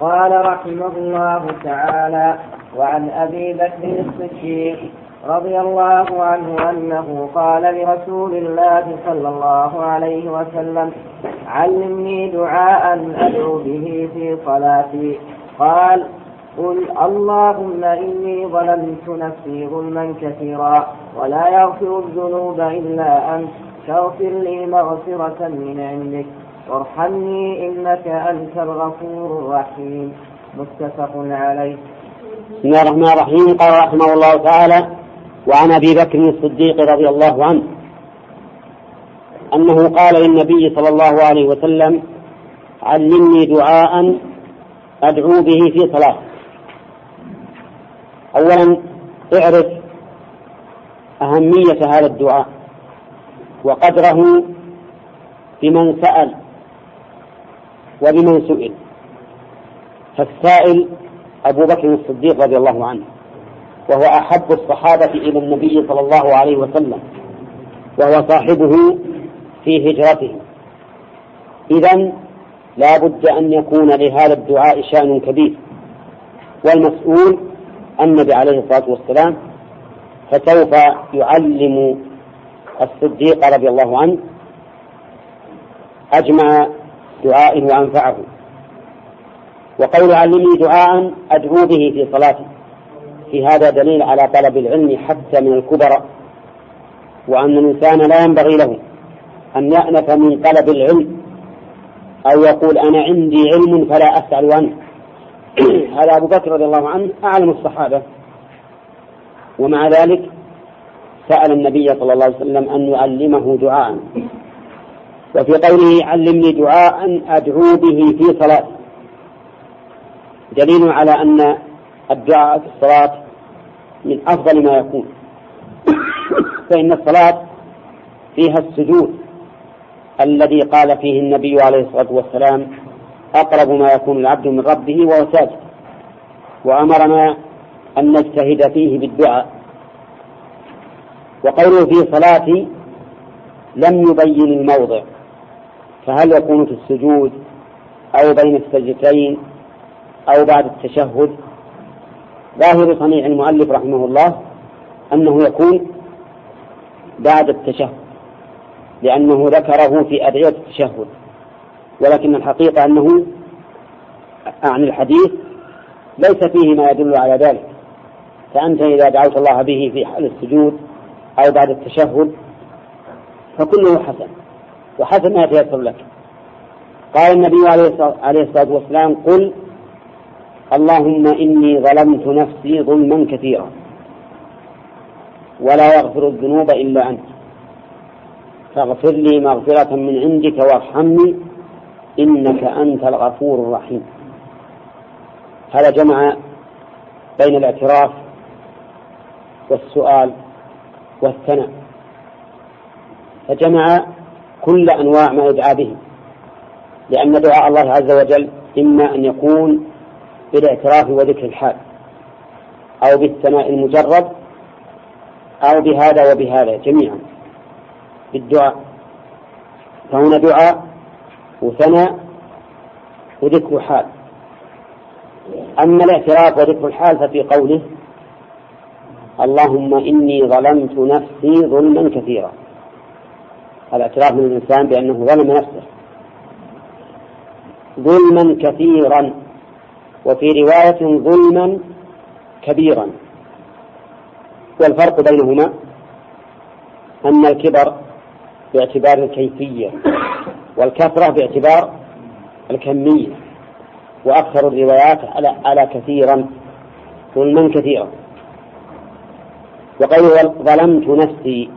قال رحمه الله تعالى وعن أبي بكر الصديق رضي الله عنه أنه قال لرسول الله صلى الله عليه وسلم علمني دعاء أدعو به في صلاتي. قال قل اللهم إني ظلمت نفسي ظلما كثيرا ولا يغفر الذنوب إلا أنت فاغفر لي مغفرة من عندك. وارحمني إنك أنت الغفور الرحيم. متفق عليه. بسم الله الرحمن الرحيم. قال رحمه الله تعالى وعن أبي بكر الصديق رضي الله عنه أنه قال للنبي صلى الله عليه وسلم علمني دعاء أدعو به في صلاة. اولا اعرف أهمية هذا الدعاء وقدره بمن سأل وبمن سئل؟ فالسائل أبو بكر الصديق رضي الله عنه وهو أحب الصحابة إلى النبي صلى الله عليه وسلم وهو صاحبه في هجرته. إذا لا بد أن يكون لهذا الدعاء شأن كبير والمسؤول النبي عليه الصلاة والسلام فسوف يعلم الصديق رضي الله عنه أجمع دعائه وأنفعه. وقول علمني دعاء أدعو به في صلاتي. في هذا دليل على طلب العلم حتى من الكبراء وأن الإنسان لا ينبغي له أن يأنف من طلب العلم أو يقول أنا عندي علم فلا أسأل عنه. هذا أبو بكر رضي الله عنه أعلم الصحابة. ومع ذلك سأل النبي صلى الله عليه وسلم أن يعلمه دعاء. وفي قوله علمني دعاء أدعو به في صلاتي دليل على أن الدعاء في الصلاة من أفضل ما يكون. فإن الصلاة فيها السجود الذي قال فيه النبي عليه الصلاة والسلام أقرب ما يكون العبد من ربه وهو ساجد وأمرنا أن نجتهد فيه بالدعاء. وقوله في صلاتي لم يبين الموضع. فهل يكون في السجود أو بين السجدتين أو بعد التشهد؟ ظاهر صنيع المؤلف رحمه الله أنه يكون بعد التشهد لأنه ذكره في أدعية التشهد ولكن الحقيقة أنه عن الحديث ليس فيه ما يدل على ذلك. فأنت إذا دعوت الله به في حال السجود أو بعد التشهد فكله حسن. وحسن ما يتيسر لك. قال النبي عليه الصلاة والسلام قل اللهم إني ظلمت نفسي ظلما كثيرا. ولا يغفر الذنوب إلا أنت. فاغفر لي مغفرة من عندك وارحمني إنك أنت الغفور الرحيم. هذا جمع بين الاعتراف والسؤال والثناء. فجمع كل أنواع ما يدعى به. لأن دعاء الله عز وجل إما أن يكون بالاعتراف وذكر الحال أو بالثناء المجرد أو بهذا وبهذا جميعا بالدعاء. فهنا دعاء وثناء وذكر حال أما الاعتراف وذكر الحال ففي قوله اللهم إني ظلمت نفسي ظلما كثيرا. الاعتراف من الإنسان بأنه ظلم نفسه. ظلما كثيرا وفي رواية ظلما كبيرا. والفرق بينهما أن الكبر باعتبار الكيفية والكثرة باعتبار الكمية. وأكثر الروايات على على كثيرا ظلما كثيرا. وقال ظلمت نفسي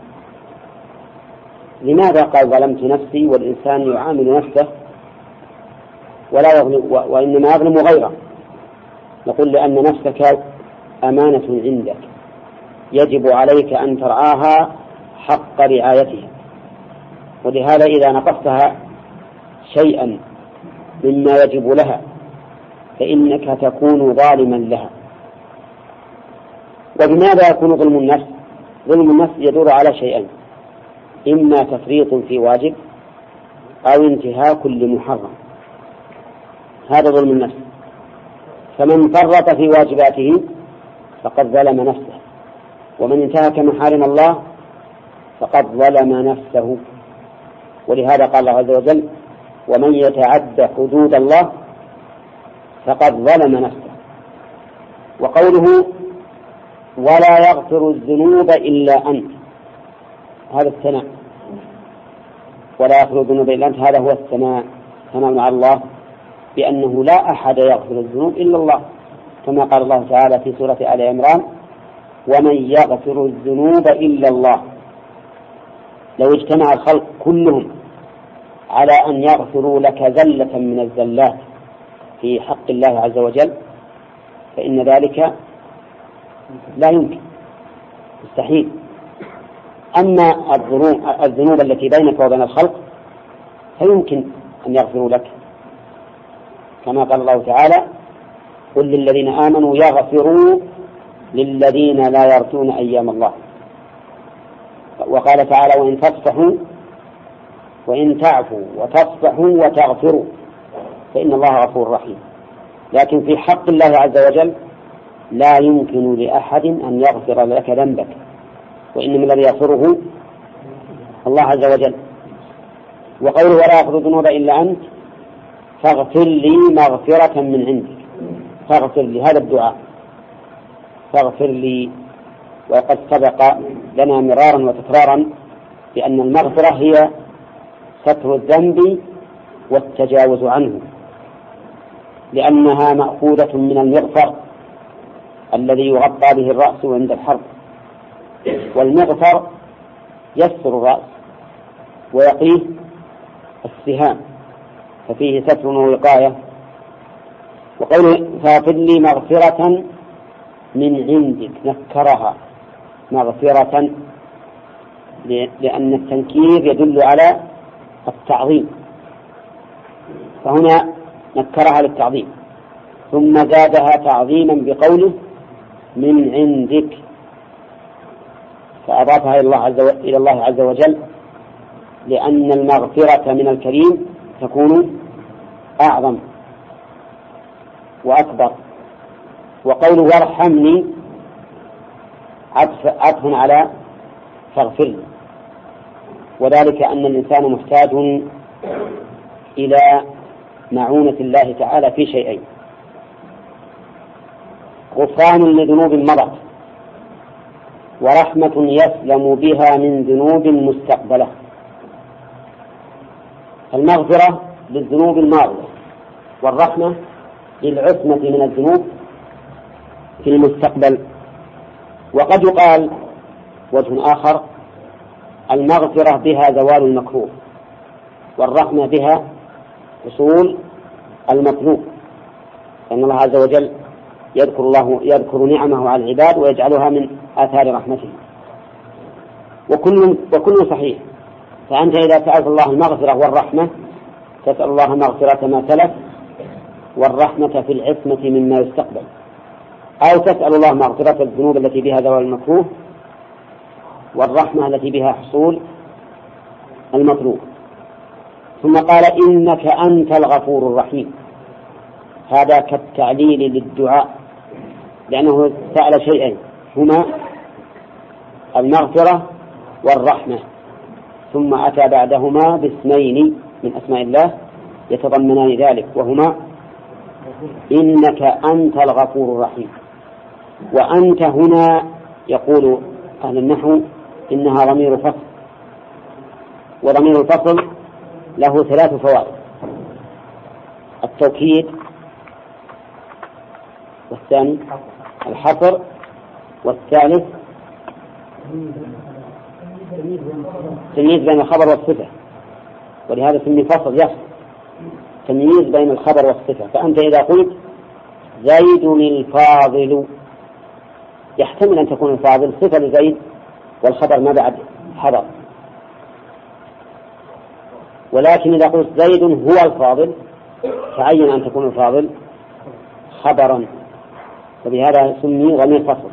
لماذا قال ظلمت نفسي والإنسان يعامل نفسه ولا يظلم وإنما يظلم غيره؟ نقول لأن نفسك أمانة عندك. يجب عليك أن ترعاها حق رعايتها. ولهذا إذا نقصتها شيئا مما يجب لها فإنك تكون ظالما لها. وبماذا يكون ظلم النفس؟ ظلم النفس يدور على شيئين إما تفريط في واجب أو انتهاك لمحرم. هذا ظلم النفس. فمن فرط في واجباته فقد ظلم نفسه. ومن انتهك محارم الله فقد ظلم نفسه. ولهذا قال الله عز وجل ومن يتعد حدود الله فقد ظلم نفسه. وقوله ولا يغفر الذنوب إلا أنت. هذا الثناء. ولا يغفر الذنوب إلا أنت. هذا هو الثناء. ثناء مع الله بأنه لا أحد يغفر الذنوب إلا الله. كما قال الله تعالى في سورة آل عمران ومن يغفر الذنوب إلا الله. لو اجتمع الخلق كلهم على أن يغفروا لك زلة من الزلات في حق الله عز وجل فإن ذلك لا يمكن. مستحيل. أما الذنوب التي بينك وبين الخلق فيمكن أن يغفروا لك. كما قال الله تعالى قل للذين آمنوا يغفروا للذين لا يرجون أيام الله. وقال تعالى وإن تصفحوا وإن تعفوا وتصفحوا وتغفروا فإن الله غفور رحيم. لكن في حق الله عز وجل لا يمكن لأحد أن يغفر لك ذنبك. وإنما الذي يغفره الله عز وجل. وقوله ولا يغفر الذنوب إلا أنت فاغفر لي مغفرة من عندك. فاغفر لي هذا الدعاء. فاغفر لي وقد سبق لنا مرارا وتكرارا بأن المغفرة هي ستر الذنب والتجاوز عنه لأنها مأخوذة من المغفر الذي يغطى به الرأس عند الحرب. والمغفر يستر الرأس ويقيه السهام ففيه ستر ووقاية. وقوله فاغفر لي مغفرة من عندك نكرها مغفرة لأن التنكير يدل على التعظيم. فهنا نكرها للتعظيم ثم زادها تعظيما بقوله من عندك. فأضافها إلى الله عز إلى الله عز وجل لأن المغفرة من الكريم تكون أعظم وأكبر. وقوله وارحمني عطف عطف على فاغفر لي. وذلك أن الإنسان محتاج إلى معونة الله تعالى في شيئين غفران لذنوب مضت ورحمة يسلم بها من ذنوب مستقبلة. المغفرة للذنوب الماضية والرحمة للعصمة من الذنوب في المستقبل. وقد يقال وجه آخر المغفرة بها زوال المكروه والرحمة بها حصول المطلوب. لأن الله عز وجل يذكر الله يذكر نعمه على العباد ويجعلها من آثار رحمته. وكل وكل صحيح. فأنت إذا سألت الله المغفرة والرحمة تسأل الله مغفرة ما سلف والرحمة في العصمة مما يستقبل. أو تسأل الله مغفرة الذنوب التي بها زوال المكروه والرحمة التي بها حصول المطلوب. ثم قال إنك أنت الغفور الرحيم. هذا كالتعليل للدعاء. لأنه سأل شيئين هما المغفرة والرحمة. ثم أتى بعدهما باسمين من أسماء الله يتضمنان ذلك وهما إنك أنت الغفور الرحيم. وأنت هنا يقول أهل النحو إنها ضمير فصل. وضمير الفصل له ثلاث فوائد. التوكيد والثاني الحصر والثالث تمييز بين الخبر والصفة. ولهذا سمي فصل يفصل تمييز بين الخبر والصفة. فأنت إذا قلت زيد الفاضل يحتمل أن تكون الفاضل صفة لزيد والخبر ما بعد حضر ولكن إذا قلت زيد هو الفاضل تعين أن تكون الفاضل خبرا. وبهذا سمي ضمير فصل.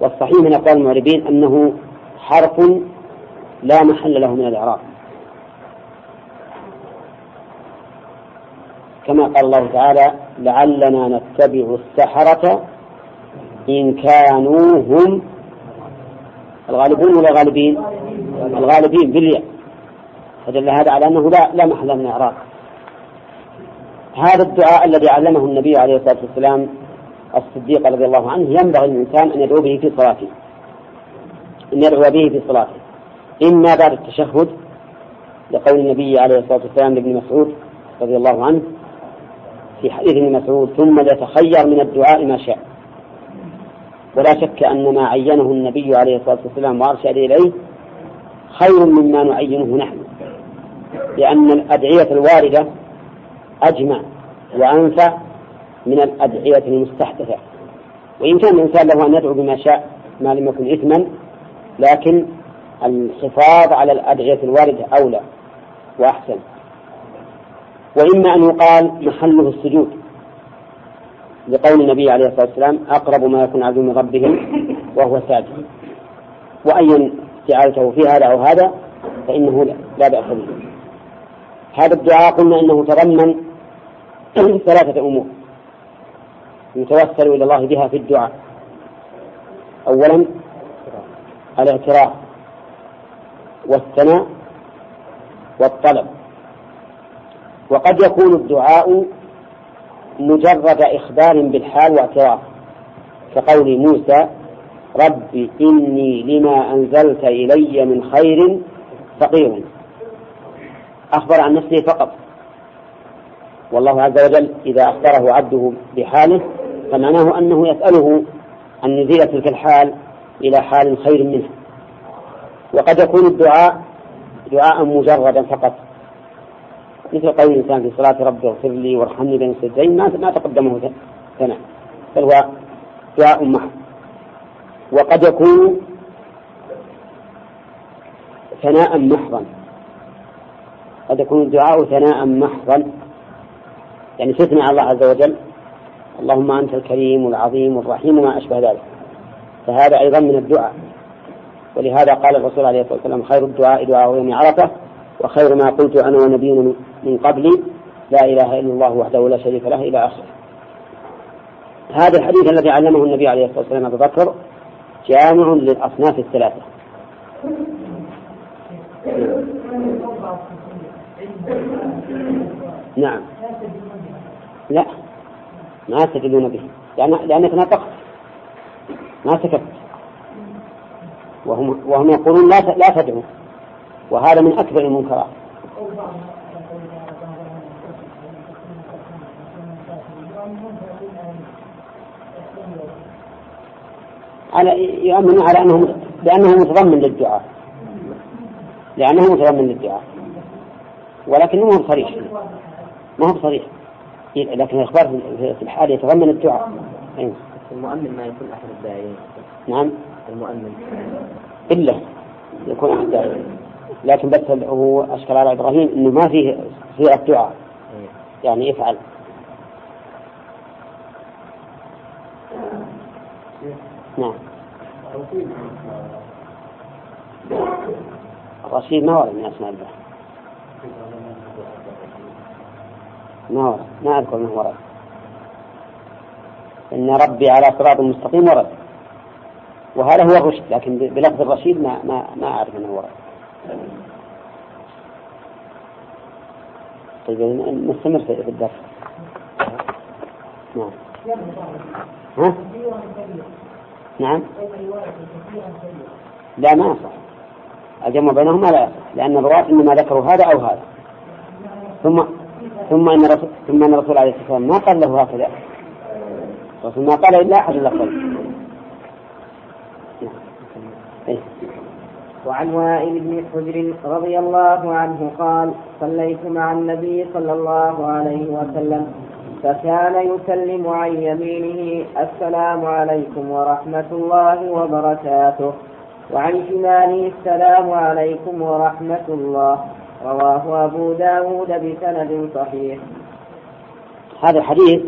والصحيح من أقوال المعربين أنه حرف لا محل له من الإعراب. كما قال الله تعالى لعلنا نتبع السحرة إن كانوا هم الغالبون ولا الغالبين؟ الغالبين بالياء. فدل هذا على أنه لا لا محل من إعراب هذا الدعاء الذي علمه النبي عليه الصلاة والسلام الصديق رضي الله عنه ينبغي للإنسان أن يدعو به في صلاته. أن يدعو به في صلاته. إما بعد التشهد لقول النبي عليه الصلاة والسلام لابن مسعود رضي الله عنه في حديث ابن مسعود ثم ليتخير من الدعاء ما شاء. ولا شك أن ما عينه النبي عليه الصلاة والسلام وأرشد إليه خير مما نعينه نحن. لأن الأدعية الواردة أجمع وأنفع من الأدعية المستحدثة. وإن كان الإنسان له أن يدعو بما شاء ما لم يكن إثما لكن الحفاظ على الأدعية الواردة أولى وأحسن. وإما أن يقال محله السجود. لقول النبي عليه الصلاة والسلام أقرب ما يكون عبد من ربه وهو ساجد. وأيا استعاذته في هذا أو هذا فإنه لا بأس به. هذا الدعاء قلنا إنه تضمن ثلاثة أمور. يتوسل إلى الله بها في الدعاء. أولا الاعتراف والثناء والطلب. وقد يكون الدعاء مجرد إخبار بالحال واعتراف كقول موسى رب إني لما أنزلت إلي من خير فقير. أخبر عن نفسه فقط. والله عز وجل إذا أخبره عبده بحاله فمعناه أنه يسأله أن يزيل تلك الحال إلى حال خير منه. وقد يكون الدعاء دعاء مجردا فقط. مثل قول الإنسان في صلاة رب اغفر لي وارحمني بين السجدين ما تقدمه ثناء بل هو دعاء محض وقد يكون ثناء محضا. قد يكون الدعاء ثناء محضا. يعني على الله عز وجل اللهم أنت الكريم والعظيم والرحيم وما أشبه ذلك. فهذا أيضا من الدعاء. ولهذا قال الرسول عليه الصلاة والسلام خير الدعاء دعاء يوم عرفة وخير ما قلت أنا ونبينا من قبلي. لا إله إلا الله وحده لا شريك له إلى آخره. هذا الحديث الذي علمه النبي عليه الصلاة والسلام أبو بكر جامع للأصناف الثلاثة. نعم. لا. ما يستدلون به. لأن لأنك نطقت ما سكت. وهم وهم يقولون لا لا تدعو. وهذا من أكبر المنكرات. على يؤمن على أنه لأنه متضمن للدعاء. لأنه متضمن للدعاء. ولكنه ما هو صريح ما هو صريح لكن الإخبار في الحال يتضمن الدعاء. أيوه. المؤمن ما يكون أحد الداعين نعم. المؤمن. إلا يكون أحد الداعين لكن بس هو أشكل على إبراهيم أنه ما فيه صيغة دعاء أيوه. يعني افعل نعم. الرشيد ما ورد من أسماء الله. ما ورد ما أذكر أنه ورد إن ربي على صراط مستقيم ورد وهذا هو الرشد لكن بلفظ الرشيد ما ما ما أعرف أنه ورد طيب نستمر في الدرس. نعم. ها؟ نعم. لا ما يصح. الجمع بينهما لا يصح لأن الرواة إنما ذكروا هذا أو هذا. ثم ثم إن ثم إن الرسول عليه الصلاة والسلام ما قال له هكذا. الرسول ما قال إلا أحد اللفظين إيه. وعن وائل بن حجر رضي الله عنه قال صليت مع النبي صلى الله عليه وسلم فكان يسلم عن يمينه السلام عليكم ورحمة الله وبركاته. وعن شماله السلام عليكم ورحمة الله. رواه أبو داود بسند صحيح. هذا الحديث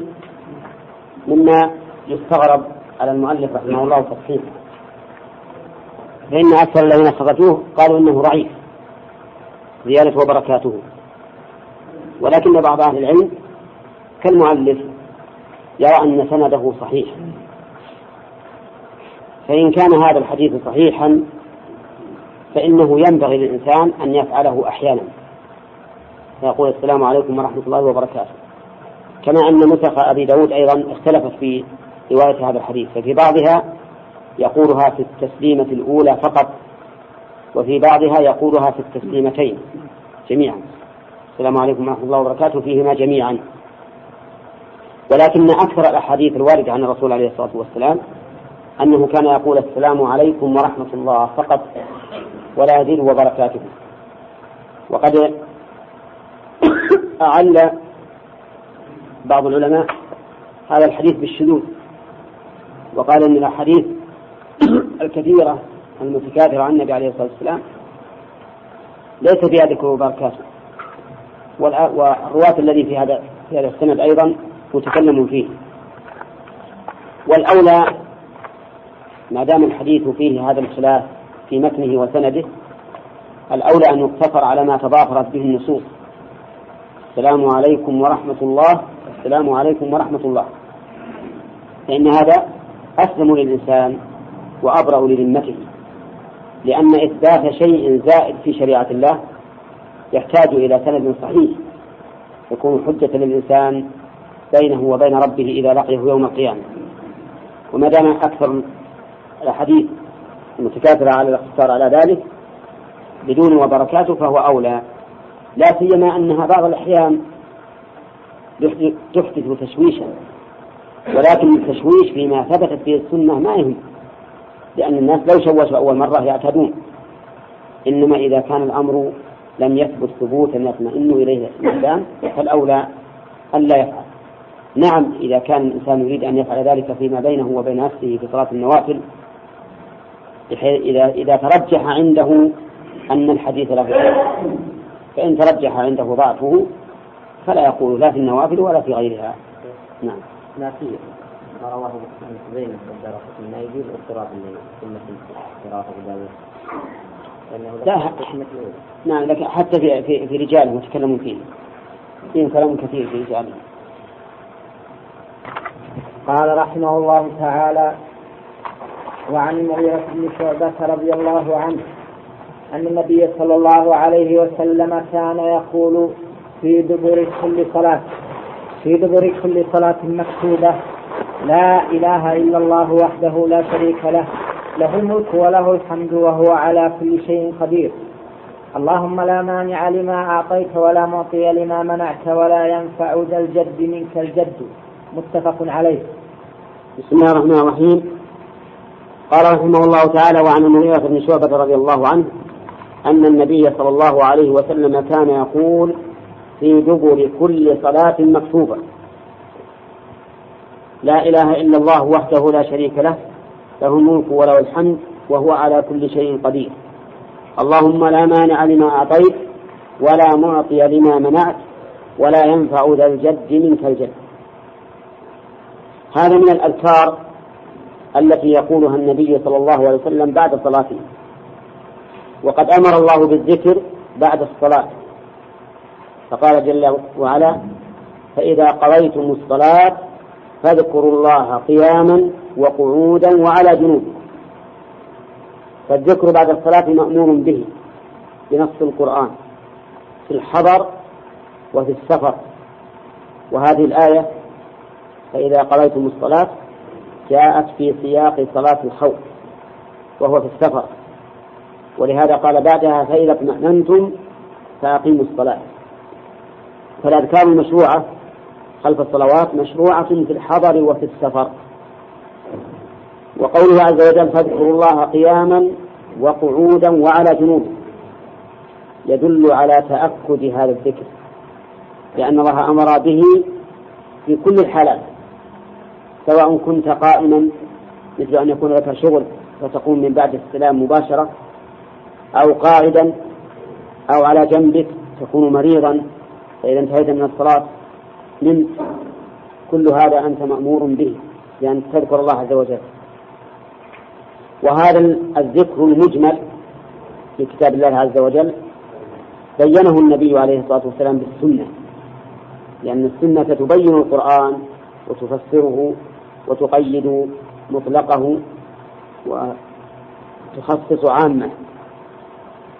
مما يستغرب على المؤلف رحمه الله تصحيحه فإن أكثر الذين خرجوه قالوا إنه ضعيف زيادة وبركاته. ولكن بعض أهل العلم كالمؤلف يرى أن سنده صحيح. فإن كان هذا الحديث صحيحا فإنه ينبغي للإنسان أن يفعله أحيانا. فيقول السلام عليكم ورحمة الله وبركاته. كما أن نسخ أبي داود أيضا اختلفت في رواية هذا الحديث ففي بعضها يقولها في التسليمة الأولى فقط وفي بعضها يقولها في التسليمتين جميعا. السلام عليكم ورحمة الله وبركاته فيهما جميعا. ولكن أكثر الأحاديث الواردة عن الرسول عليه الصلاة والسلام أنه كان يقول السلام عليكم ورحمة الله فقط. ولا يزيد وبركاته. وقد أعل بعض العلماء هذا الحديث بالشذوذ وقال إن الأحاديث الكثيرة المتكاثرة عن النبي عليه الصلاة والسلام ليس فيها ذكر وبركاته والرواة الذي في هذا في هذا السند أيضا متكلم فيه. والأولى ما دام الحديث فيه هذا الخلاف في متنه وسنده الأولى أن يقتصر على ما تضافرت به النصوص. السلام عليكم ورحمة الله. السلام عليكم ورحمة الله. فإن هذا أسلم للإنسان وأبرأ لذمته لأن إثبات شيء زائد في شريعة الله يحتاج إلى سند صحيح يكون حجة للإنسان بينه وبين ربه إذا لقيه يوم القيامة. وما دام أكثر الأحاديث المتكاثرة على الاختصار على ذلك بدون وبركاته فهو أولى. لا سيما أنها بعض الأحيان تحدث تشويشا. ولكن التشويش فيما ثبتت به السنة ما يهم لأن الناس لو شوشوا أول مرة يعتادون إنما إذا كان الأمر لم يثبت ثبوتا يطمئن إليه الإنسان فالأولى ألا يفعل. نعم إذا كان الإنسان يريد أن يفعل ذلك فيما بينه وبين نفسه في صلاة النوافل إذا إذا ترجح عنده أن الحديث له فإن ترجح عنده ضعفه فلا يقول لا في النوافل ولا في غيرها. نعم. ما في. ما رواه زين الدار ما يجوز اضطراب سنة قراءة داود لا نعم لكن حتى في في, في رجال يتكلمون فيه. فيهم كلام كثير في رجاله. قال رحمه الله تعالى وعن المغيرة بن شعبة رضي الله عنه أن النبي صلى الله عليه وسلم كان يقول في دبر كل صلاة في دبر كل صلاة مكتوبة لا إله إلا الله وحده لا شريك له له الملك وله الحمد وهو على كل شيء قدير. اللهم لا مانع لما أعطيت ولا معطي لما منعت ولا ينفع ذا الجد منك الجد. متفق عليه. بسم الله الرحمن الرحيم. قال رحمه الله تعالى وعن المغيرة بن شعبة رضي الله عنه أن النبي صلى الله عليه وسلم كان يقول في دبر كل صلاة مكتوبة. لا إله إلا الله وحده لا شريك له له الملك وله الحمد وهو على كل شيء قدير. اللهم لا مانع لما أعطيت ولا معطي لما منعت ولا ينفع ذا الجد منك الجد. هذا من الأذكار التي يقولها النبي صلى الله عليه وسلم بعد صلاته. وقد أمر الله بالذكر بعد الصلاة. فقال جل وعلا فإذا قضيتم الصلاة فاذكروا الله قياما وقعودا وعلى جنوبكم فالذكر بعد الصلاة مأمور به بنص القرآن في الحضر وفي السفر. وهذه الآية فإذا قضيتم الصلاة جاءت في سياق صلاة الخوف وهو في السفر. ولهذا قال بعدها فإذا اطمأننتم فأقيموا الصلاة. فالأذكار المشروعة خلف الصلوات مشروعة في الحضر وفي السفر. وقوله عز وجل فاذكروا الله قياما وقعودا وعلى جنوب. يدل على تأكد هذا الذكر لأن الله أمر به في كل الحالات. سواء كنت قائما مثل أن يكون لك شغل فتقوم من بعد السلام مباشرة أو قاعدا أو على جنبك تكون مريضا فإذا انتهيت من الصلاة نمت كل هذا أنت مأمور به لأن تذكر الله عز وجل. وهذا الذكر المجمل في كتاب الله عز وجل بينه النبي عليه الصلاة والسلام بالسنة. لأن السنة تبين القرآن وتفسره وتقيد مطلقه وتخصص عامة.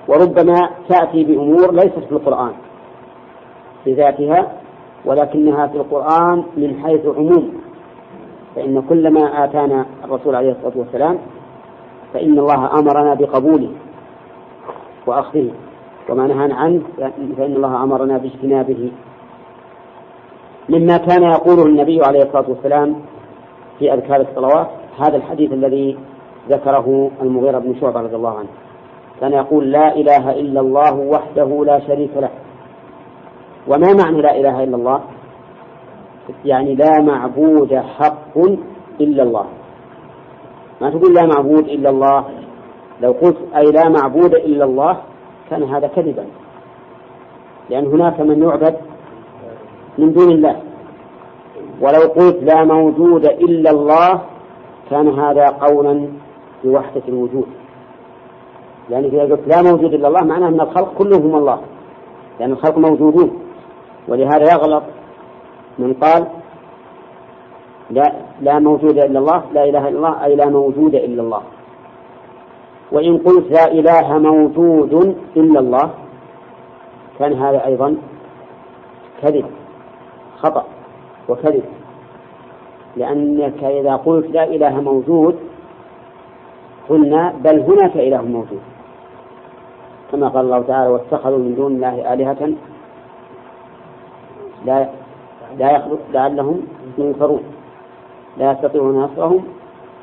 وربما تأتي بأمور ليست في القرآن بذاتها ولكنها في القرآن من حيث عموم. فإن كل ما آتانا الرسول عليه الصلاة والسلام فإن الله أمرنا بقبوله وأخذه. وما نهانا عنه فإن الله أمرنا باجتنابه. مما كان يقوله النبي عليه الصلاة والسلام في أذكار الصلوات هذا الحديث الذي ذكره المغيرة بن شعبة رضي الله عنه. كان يقول لا إله إلا الله وحده لا شريك له. وما معنى لا إله إلا الله؟ يعني لا معبود حق إلا الله. ما تقول لا معبود إلا الله؟ لو قلت أي لا معبود إلا الله كان هذا كذبا. لأن هناك من يعبد من دون الله. ولو قلت لا موجود إلا الله كان هذا قولا بوحدة الوجود. لأن إذا قلت لا موجود إلا الله معناه أن الخلق كلهم الله. لأن الخلق موجودون. ولهذا يغلط من قال لا لا موجود إلا الله لا إله إلا الله أي لا موجود إلا الله. وإن قلت لا إله موجود إلا الله كان هذا أيضا كذب خطأ. وكذب لأنك إذا قلت لا إله موجود قلنا بل هناك إله موجود. كما قال الله تعالى واتخذوا من دون الله آلهة لا لا يخلق لعلهم ينصرون. لا يستطيعون نصرهم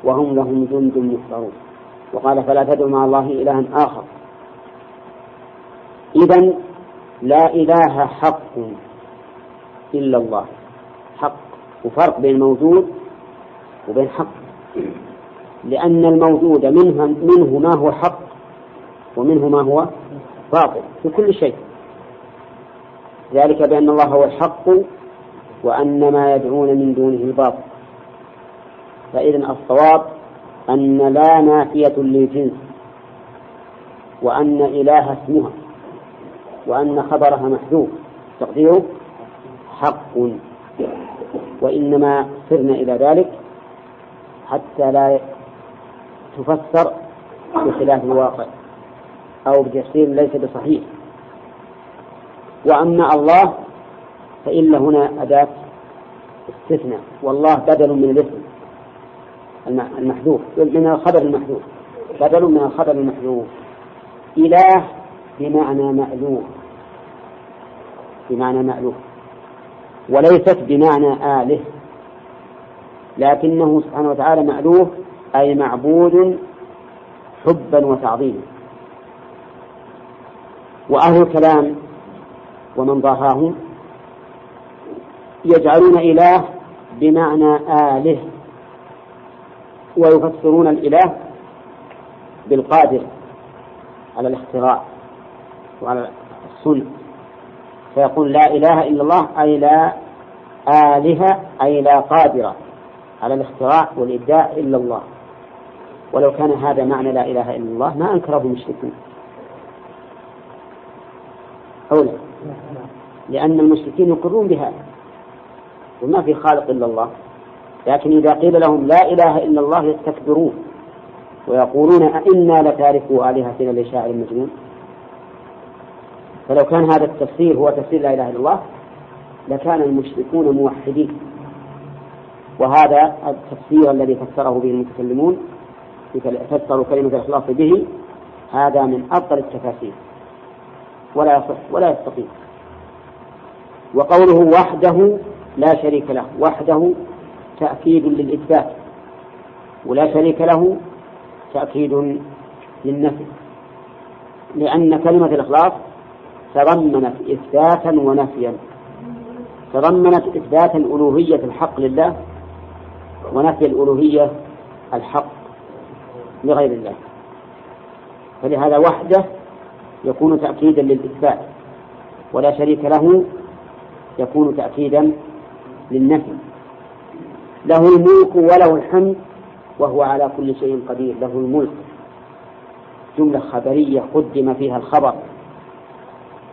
وهم لهم جند محضرون وقال فلا تدعوا مع الله إلها آخر. إذا لا إله حق إلا الله. حق وفرق بين موجود وبين حق. لأن الموجود منه, منه ما هو حق ومنه ما هو باطل في كل شيء. ذلك بأن الله هو الحق وأن ما يدعون من دونه الباطل. فإذا الصواب أن لا نافية للجنس وأن إله اسمها وأن خبرها محذوف. تقديره حق. وإنما سرنا إلى ذلك حتى لا تفسر بخلاف الواقع أو بتفسير ليس بصحيح. وأما الله فإن هنا أداة استثناء والله بدل من الاسم المحذوف من الخبر المحذوف بدل من الخبر المحذوف. إله بمعنى مألوف بمعنى مألوف. وليست بمعنى آله. لكنه سبحانه وتعالى مألوف أي معبود حبا وتعظيما. وأهل الكلام ومن ضاهاهم يجعلون إله بمعنى آله ويفسرون الإله بالقادر على الاختراع وعلى الصنع فيقول لا إله إلا الله أي لا آلهة أي لا قادرة على الاختراع والإبداع إلا الله. ولو كان هذا معنى لا إله إلا الله ما أنكره المشركون. أولا لأن المشركين يقرون بهذا وما في خالق إلا الله. لكن إذا قيل لهم لا إله إلا الله يستكبرون ويقولون أئنا لتاركوا آلهتنا لشاعر مجنون. فلو كان هذا التفسير هو تفسير لا إله إلا الله لكان المشركون موحدين. وهذا التفسير الذي فسره به المتكلمون فسروا كلمة الإخلاص به هذا من أفضل التفاسير. ولا يصح ولا يستقيم. وقوله وحده لا شريك له وحده تأكيد للإثبات ولا شريك له تأكيد للنفي. لأن كلمة الإخلاص تضمنت إثباتا ونفيا. تضمنت إثبات الألوهية الحق لله ونفي الألوهية الحق لغير الله. فلهذا وحده يكون تأكيدا للإثبات ولا شريك له يكون تأكيدا للنفي. له الملك وله الحمد وهو على كل شيء قدير. له الملك. جملة خبرية قدم فيها الخبر.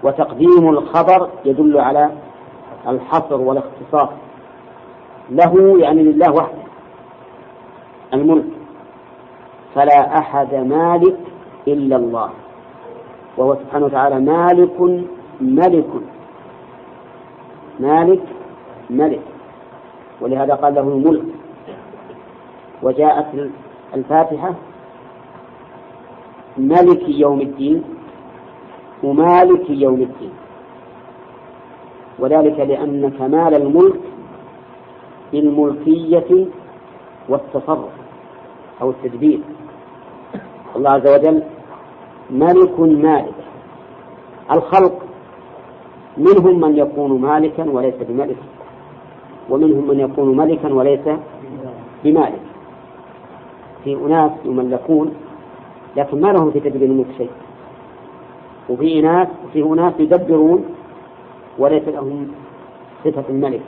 وتقديم الخبر يدل على الحصر والاختصاص له يعني لله وحده الملك فلا أحد مالك إلا الله. وهو سبحانه وتعالى مالك ملك مالك ملك. ولهذا قال له الملك. وجاءت الفاتحة ملك يوم الدين. ومالك يوم الدين. وذلك لأن كمال الملك بالملكية والتصرف أو التدبير. الله عز وجل ملك مالك. الخلق منهم من يكون مالكا وليس بملك ومنهم من يكون ملكا وليس بمالك. في أناس يملكون لكن ما لهم في تدبير الملك شيء. وفي ناس وفي أناس يدبرون وليس لهم صفة الملك.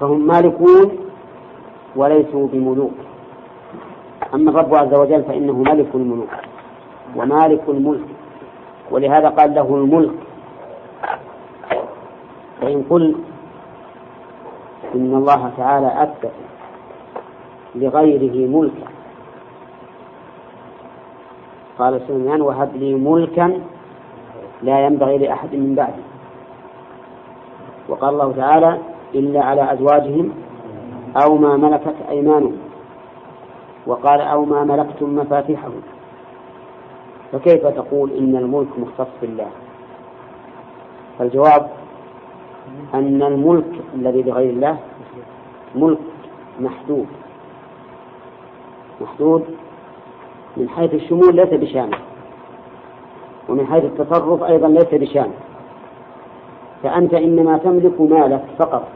فهم مالكون وليسوا بملوك. أما الرب عز وجل فإنه ملك الملوك ومالك الملك. ولهذا قال له الملك. فإن قل إن الله تعالى أثبت لغيره ملكا قال سليمان وهب لي ملكا لا ينبغي لأحد من بعدي. وقال الله تعالى إلا على أزواجهم أو ما ملكت أيمانهم. وقال أو ما ملكتم مفاتيحه فكيف تقول إن الملك مختص بالله؟ فالجواب أن الملك الذي بغير الله ملك محدود. محدود من حيث الشمول ليس بشامل. ومن حيث التصرف أيضا ليس بشامل. فأنت إنما تملك مالك فقط.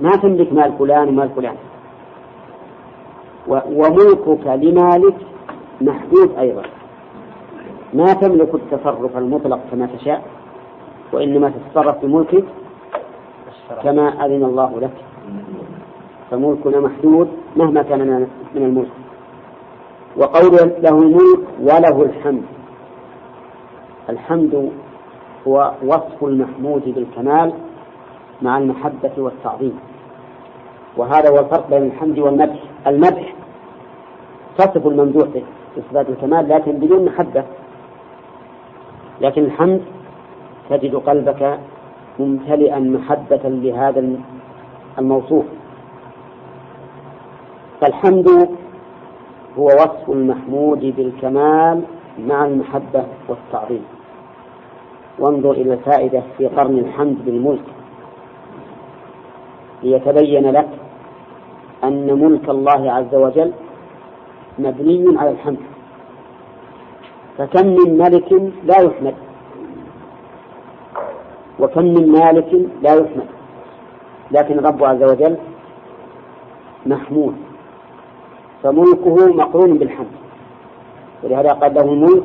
ما تملك مال فلان ومال فلان. وملكك لمالك محدود أيضا. ما تملك التصرف المطلق كما تشاء وإنما تتصرف بملكك كما أذن الله لك. فملكنا محدود مهما كان من الملك. وقول له الملك وله الحمد. الحمد هو وصف المحمود بالكمال مع المحبة والتعظيم. وهذا هو الفرق بين الحمد والمدح. المدح تصف الممدوح بصفات الكمال لكن بدون محبة. لكن الحمد تجد قلبك ممتلئا محبة لهذا الموصوف. فالحمد هو وصف المحمود بالكمال مع المحبة والتعظيم. وانظر إلى الفائدة في قرن الحمد بالملك. ليتبين لك أن ملك الله عز وجل مبني على الحمد. فكم من ملك لا يحمد؟ وكم من مالك لا يحمد؟ لكن الرب عز وجل محمود. فملكه مقرون بالحمد. ولهذا قال له الملك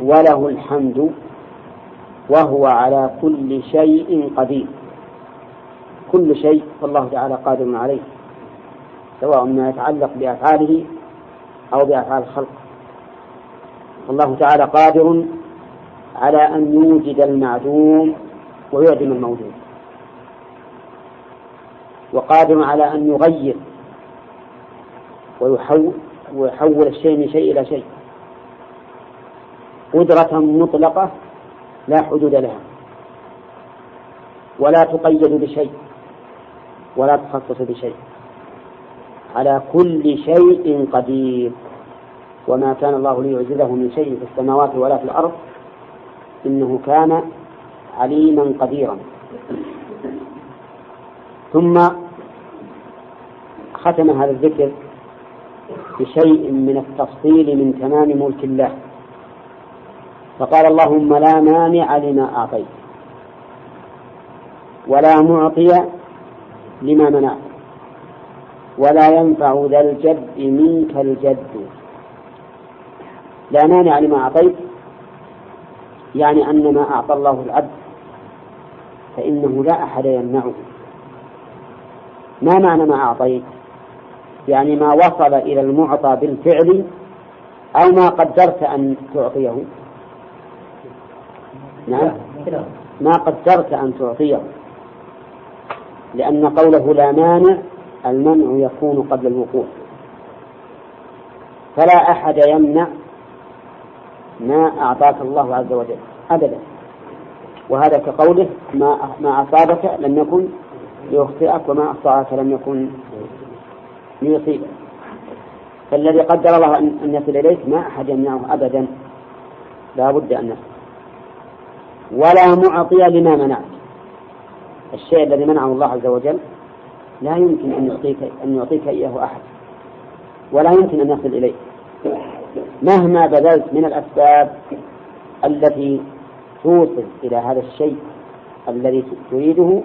وله الحمد وهو على كل شيء قدير. كل شيء فالله تعالى قادر عليه سواء ما يتعلق بأفعاله أو بأفعال الخلق. الله تعالى قادر على أن يوجد المعدوم ويعدم الموجود. وقادر على أن يغير ويحول ويحول الشيء من شيء إلى شيء. قدرة مطلقة لا حدود لها. ولا تقيد بشيء ولا تخصص بشيء. على كل شيء قدير. وما كان الله ليعجزه من شيء في السماوات ولا في الأرض إنه كان عليما قديرا. ثم ختم هذا الذكر بشيء من التفصيل من تمام ملك الله. فقال اللهم لا مانع لما أعطيت ولا معطي لما منعت ولا ينفع ذا الجد منك الجد. لا مانع لما أعطيت يعني أن ما أعطى الله العبد فإنه لا أحد يمنعه. ما معنى ما أعطيت؟ يعني ما وصل إلى المعطى بالفعل أو ما قدرت أن تعطيه. نعم. ما قدرت أن تعطيه. لأن قوله لا مانع المنع يكون قبل الوقوع. فلا أحد يمنع ما أعطاك الله عز وجل أبدا. وهذا كقوله ما ما أصابك لم يكن ليخطئك وما أخطأك لم يكن ليصيبك فالذي قدر الله أن يصل إليك ما أحد يمنعه أبدا. لا بد أن يصل ولا معطي لما منعت. الشيء الذي منعه الله عز وجل لا يمكن أن يعطيك أن يعطيك إياه أحد. ولا يمكن أن يصل إليك. مهما بذلت من الأسباب التي توصل إلى هذا الشيء الذي تريده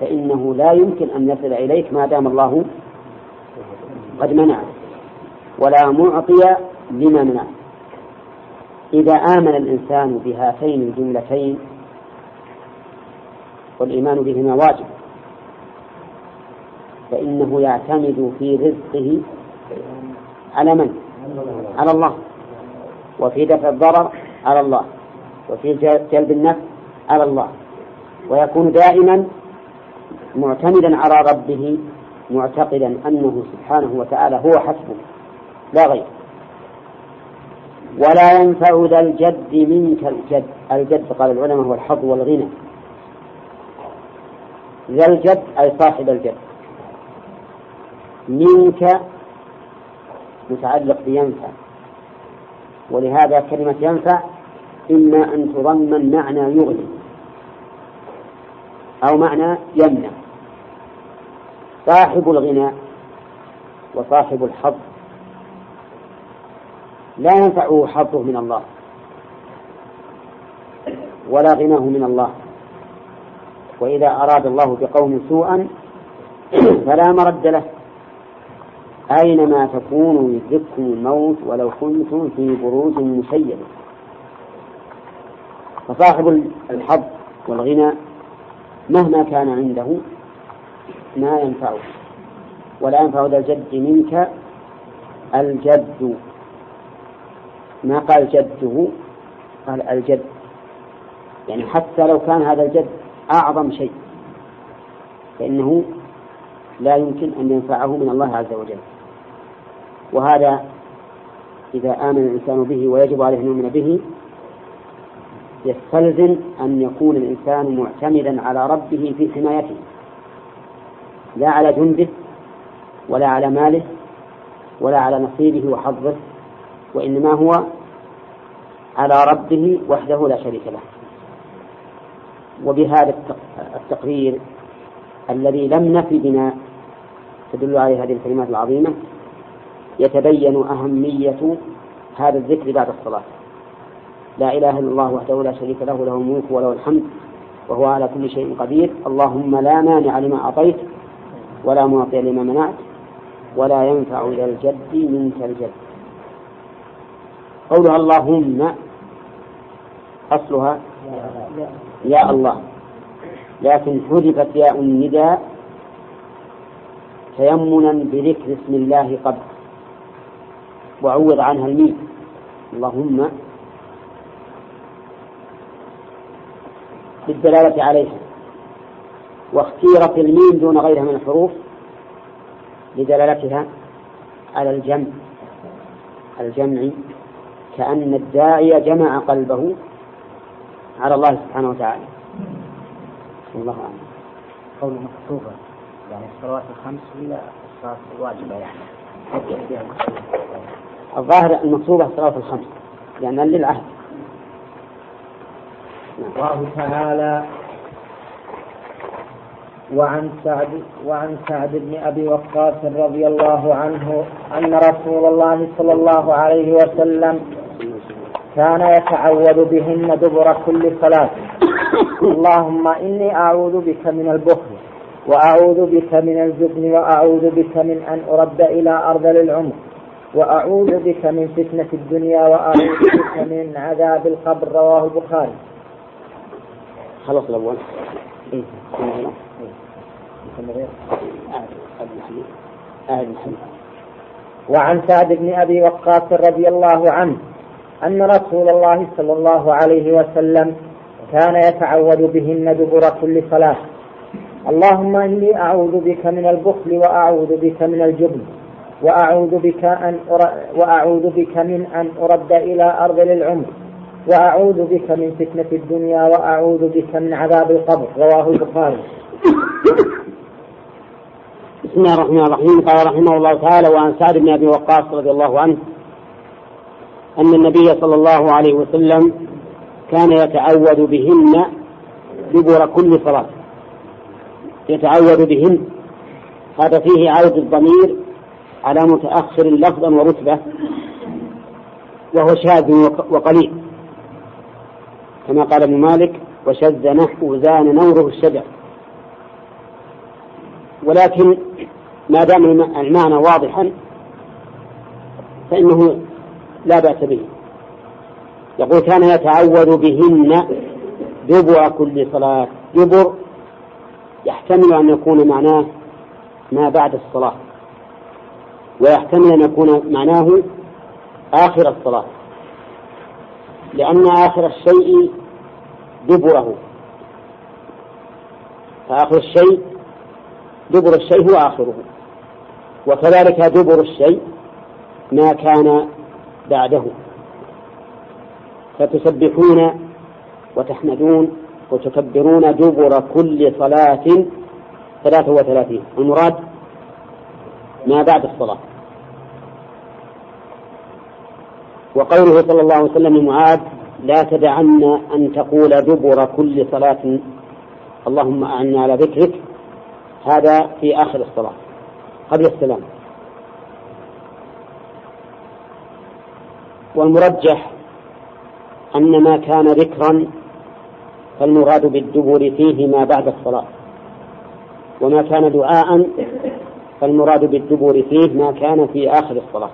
فإنه لا يمكن أن يصل إليك ما دام الله قد منع ولا معطي لما منع. إذا آمن الإنسان بهاتين الجملتين والإيمان بهما واجب فإنه يعتمد في رزقه على من؟ على الله. وفي دفع الضرر على الله. وفي جلب النفع على الله. ويكون دائما معتمدا على ربه معتقدا أنه سبحانه وتعالى هو حسبه لا غير ولا ينفع ذا الجد منك الجد. الجد قال العلماء هو الحظ والغنى. ذا الجد أي صاحب الجد. منك متعلق بينفع. ولهذا كلمة ينفع إما أن تضمن معنى يغني أو معنى يمنع. صاحب الغنى وصاحب الحظ. لا ينفعه حظه من الله ولا غناه من الله. وإذا أراد الله بقوم سوءا فلا مرد له. أينما تكونوا يدرككم الموت ولو كنتم في بروج مشيدة. فصاحب الحظ والغنى مهما كان عنده ما ينفعه ولا ينفع ذا الجد منك الجد. ما قال جده؟ قال الجد. يعني حتى لو كان هذا الجد أعظم شيء فإنه لا يمكن أن ينفعه من الله عز وجل. وهذا إذا آمن الإنسان به ويجب عليه أن يؤمن به يستلزم أن يكون الإنسان معتمدا على ربه في حمايته. لا على جنده ولا على ماله ولا على نصيبه وحظه وإنما هو على ربه وحده لا شريك له. وبهذا التقرير الذي لم نفي بنا تدل عليه هذه الكلمات العظيمة يتبين أهمية هذا الذكر بعد الصلاة. لا إله إلا الله وحده لا شريك له له الملك وله الحمد وهو على كل شيء قدير. اللهم لا مانع لما أعطيت ولا معطي لما منعت ولا ينفع إلى الجد منك الجد. قولها اللهم. أصلها يا الله. لكن حذفت ياء النداء تيمنا بذكر اسم الله قبل. وعوض عنها الميم. اللهم. بالدلالة عليها. واختيرت الميم دون غيرها من الحروف لدلالتها على الجمع الجمع كأن الداعي جمع قلبه على الله سبحانه وتعالى. الله أعلم. قول مكتوبة. يعني الصلوات الخمس ولا الصلاة الواجبة يعني؟ الظاهر المكتوبة الصلاة الخمس لأن للعهد. الله تعالى وعن سعد وعن سعد بن أبي وقاص رضي الله عنه أن رسول الله صلى الله عليه وسلم كان يتعوذ بهن دبر كل صلاة. اللهم إني أعوذ بك من البخل وأعوذ بك من الجبن وأعوذ بك من أن أرد إلى أرض العمر وأعوذ بك من فتنة الدنيا وأعوذ بك من عذاب القبر. رواه البخاري. خلص الأول. إيه. وعن سعد بن أبي وقاص رضي الله عنه أن رسول الله صلى الله عليه وسلم كان يتعوذ بهن دبر كل صلاة. اللهم إني أعوذ بك من البخل وأعوذ بك من الجبن وأعوذ بك أن وأعوذ بك من أن أرد إلى أرض العمر وأعوذ بك من فتنة الدنيا وأعوذ بك من عذاب القبر. رواه البخاري. بسم الله الرحمن الرحيم. قال رحمه الله تعالى وعن سعد بن أبي وقاص رضي الله عنه أن النبي صلى الله عليه وسلم كان يتعوذ بهن دبر كل صلاة. يتعوذ بهن. هذا فيه عود الضمير على متأخر لفظا ورتبة وهو شاذ وقليل. كما قال ابن مالك وشذ نحو زان نوره الشجر. ولكن ما دام المعنى واضحا فإنه لا بأس به. يقول كان يتعوذ بهن دبر كل صلاة. دبر يحتمل أن يكون معناه ما بعد الصلاة ويحتمل أن يكون معناه آخر الصلاة لأن آخر الشيء دبره. فآخر الشيء دبر الشيء هو آخره. وكذلك دبر الشيء ما كان بعده. فتسبحون وتحمدون وتكبرون دبر كل صلاة ثلاثة وثلاثين. المراد ما بعد الصلاة. وقوله صلى الله عليه وسلم لمعاذ لا تدعن أن تقول دبر كل صلاة. اللهم أعني على ذكرك. هذا في آخر الصلاة قبل السلام. والمرجح أن ما كان ذكرا فالمراد بالدبر فيه ما بعد الصلاة. وما كان دعاء فالمراد بالدبر فيه ما كان في آخر الصلاة.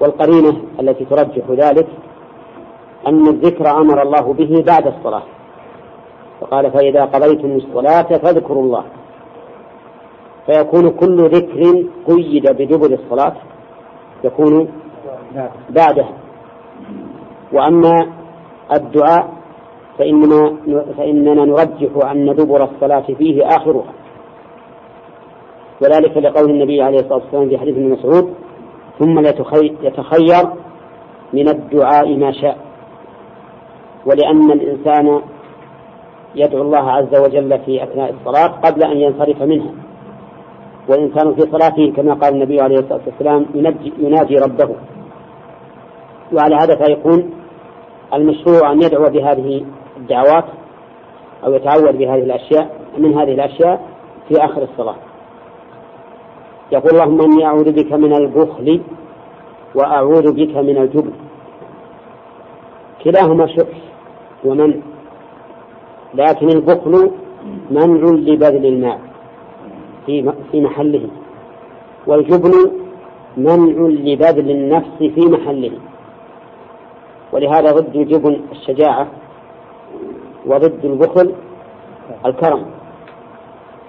والقرينة التي ترجح ذلك أن الذكر أمر الله به بعد الصلاة. فقال فإذا قضيتم الصلاة فاذكروا الله. فيكون كل ذكر قيد بدبر الصلاة يكون بعده. وأما الدعاء فإننا فإننا نرجح أن دبر الصلاة فيه آخرها. وذلك لقول النبي عليه الصلاة والسلام في حديث ابن مسعود ثم يتخير من الدعاء ما شاء. ولأن الإنسان يدعو الله عز وجل في أثناء الصلاة قبل أن ينصرف منها. والإنسان في صلاته كما قال النبي عليه الصلاة والسلام يناجي ربه. وعلى هذا فيكون المشروع أن يدعو بهذه الدعوات أو يتعوذ بهذه الأشياء من هذه الأشياء في آخر الصلاة. يقول اللهم إني أعوذ بك من البخل وأعوذ بك من الجبن. كلاهما شح ومنع لكن البخل منع لبذل المال في في محله. والجبن منع لبذل النفس في محله. ولهذا ضد الجبن الشجاعة وضد البخل الكرم.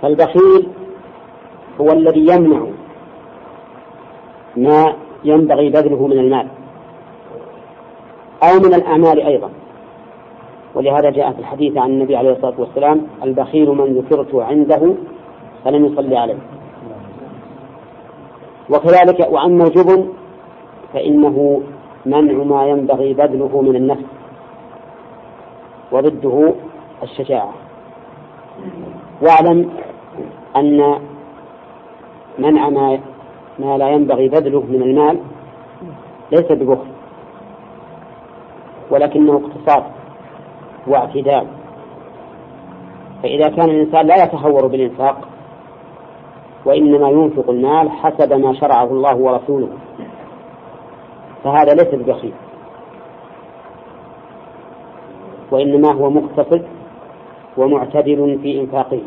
فالبخيل هو الذي يمنع ما ينبغي بذله من المال أو من الأعمال أيضا. ولهذا جاء في الحديث عن النبي عليه الصلاة والسلام البخيل من ذكرت عنده فلم يصلي عليه. وكذلك وأما الجبن فإنه منع ما ينبغي بذله من النفس وضده الشجاعة. واعلم أن منع ما ما لا ينبغي بذله من المال ليس ببخل ولكنه اقتصاد. واعتدال. فإذا كان الإنسان لا يتهور بالإنفاق وإنما ينفق المال حسب ما شرعه الله ورسوله فهذا ليس ببخيل. وإنما هو مقتصد ومعتدل في إنفاقه.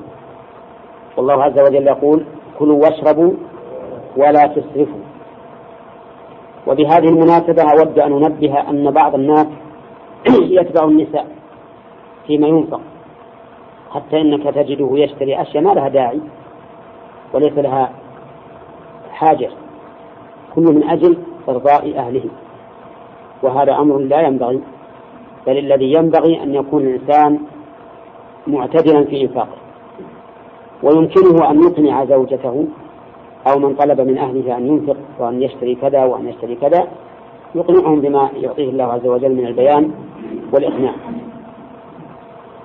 والله عز وجل يقول كلوا واشربوا ولا تسرفوا. وبهذه المناسبة أود أن أنبه أن بعض الناس يتبع النساء. فيما ينفق. حتى إنك تجده يشتري أشياء ما لها داعي وليس لها حاجة. كل من أجل إرضاء أهله. وهذا أمر لا ينبغي بل الذي ينبغي أن يكون الإنسان معتدلا في إنفاقه. ويمكنه أن يقنع زوجته أو من طلب من أهله أن ينفق وأن يشتري كذا وأن يشتري كذا يقنعهم بما يعطيه الله عز وجل من البيان والإقناع.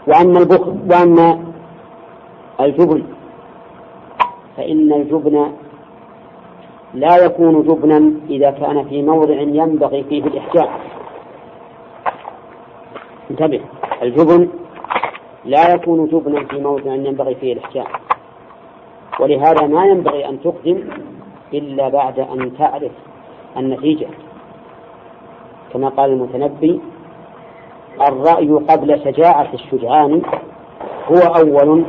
وأما البخل وأما الجبن فإن الجبن لا يكون جبنا إذا كان في موضع ينبغي فيه الإحجام. انتبه الجبن لا يكون جبنا في موضع ينبغي فيه الإحجام. ولهذا ما ينبغي أن تقدم إلا بعد أن تعرف النتيجة. كما قال المتنبي الرأي قبل شجاعة الشجعان هو أول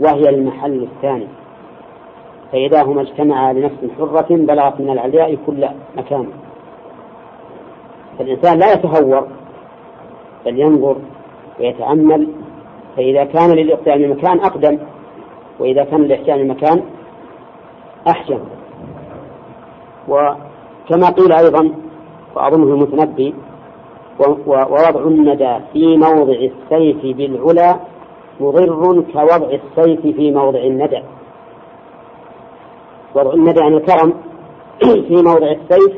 وهي المحل الثاني. فإذا هما اجتمعا لنفس حرة بلغت من العلياء كل مكان. فالإنسان لا يتهور بل ينظر ويتأمل. فإذا كان للإقدام مكان أقدم وإذا كان للإحسان مكان أحسن. وكما قيل أيضا وأظنه المتنبي ووضع الندى في موضع السيف بالعلا مضر كوضع السيف في موضع الندى. وضع الندى عن الكرم في موضع السيف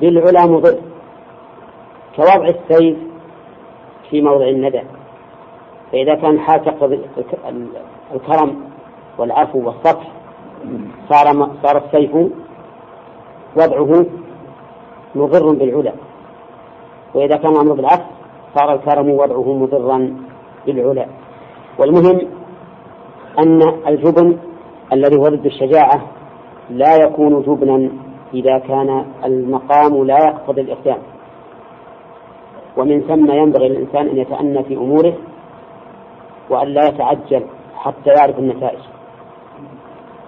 بالعلا مضر كوضع السيف في موضع الندى. فإذا كان حال الكرم والعفو والصفح صار صار السيف وضعه مضر بالعلا. وإذا كان الأمر بالعكس صار الكرم وضعه مضرا بالعلا والمهم أن الجبن الذي هو ضد الشجاعة لا يكون جبنا إذا كان المقام لا يقتضي الإقدام. ومن ثم ينبغي للإنسان أن يتأنى في أموره وأن لا يتعجل حتى يعرف النتائج.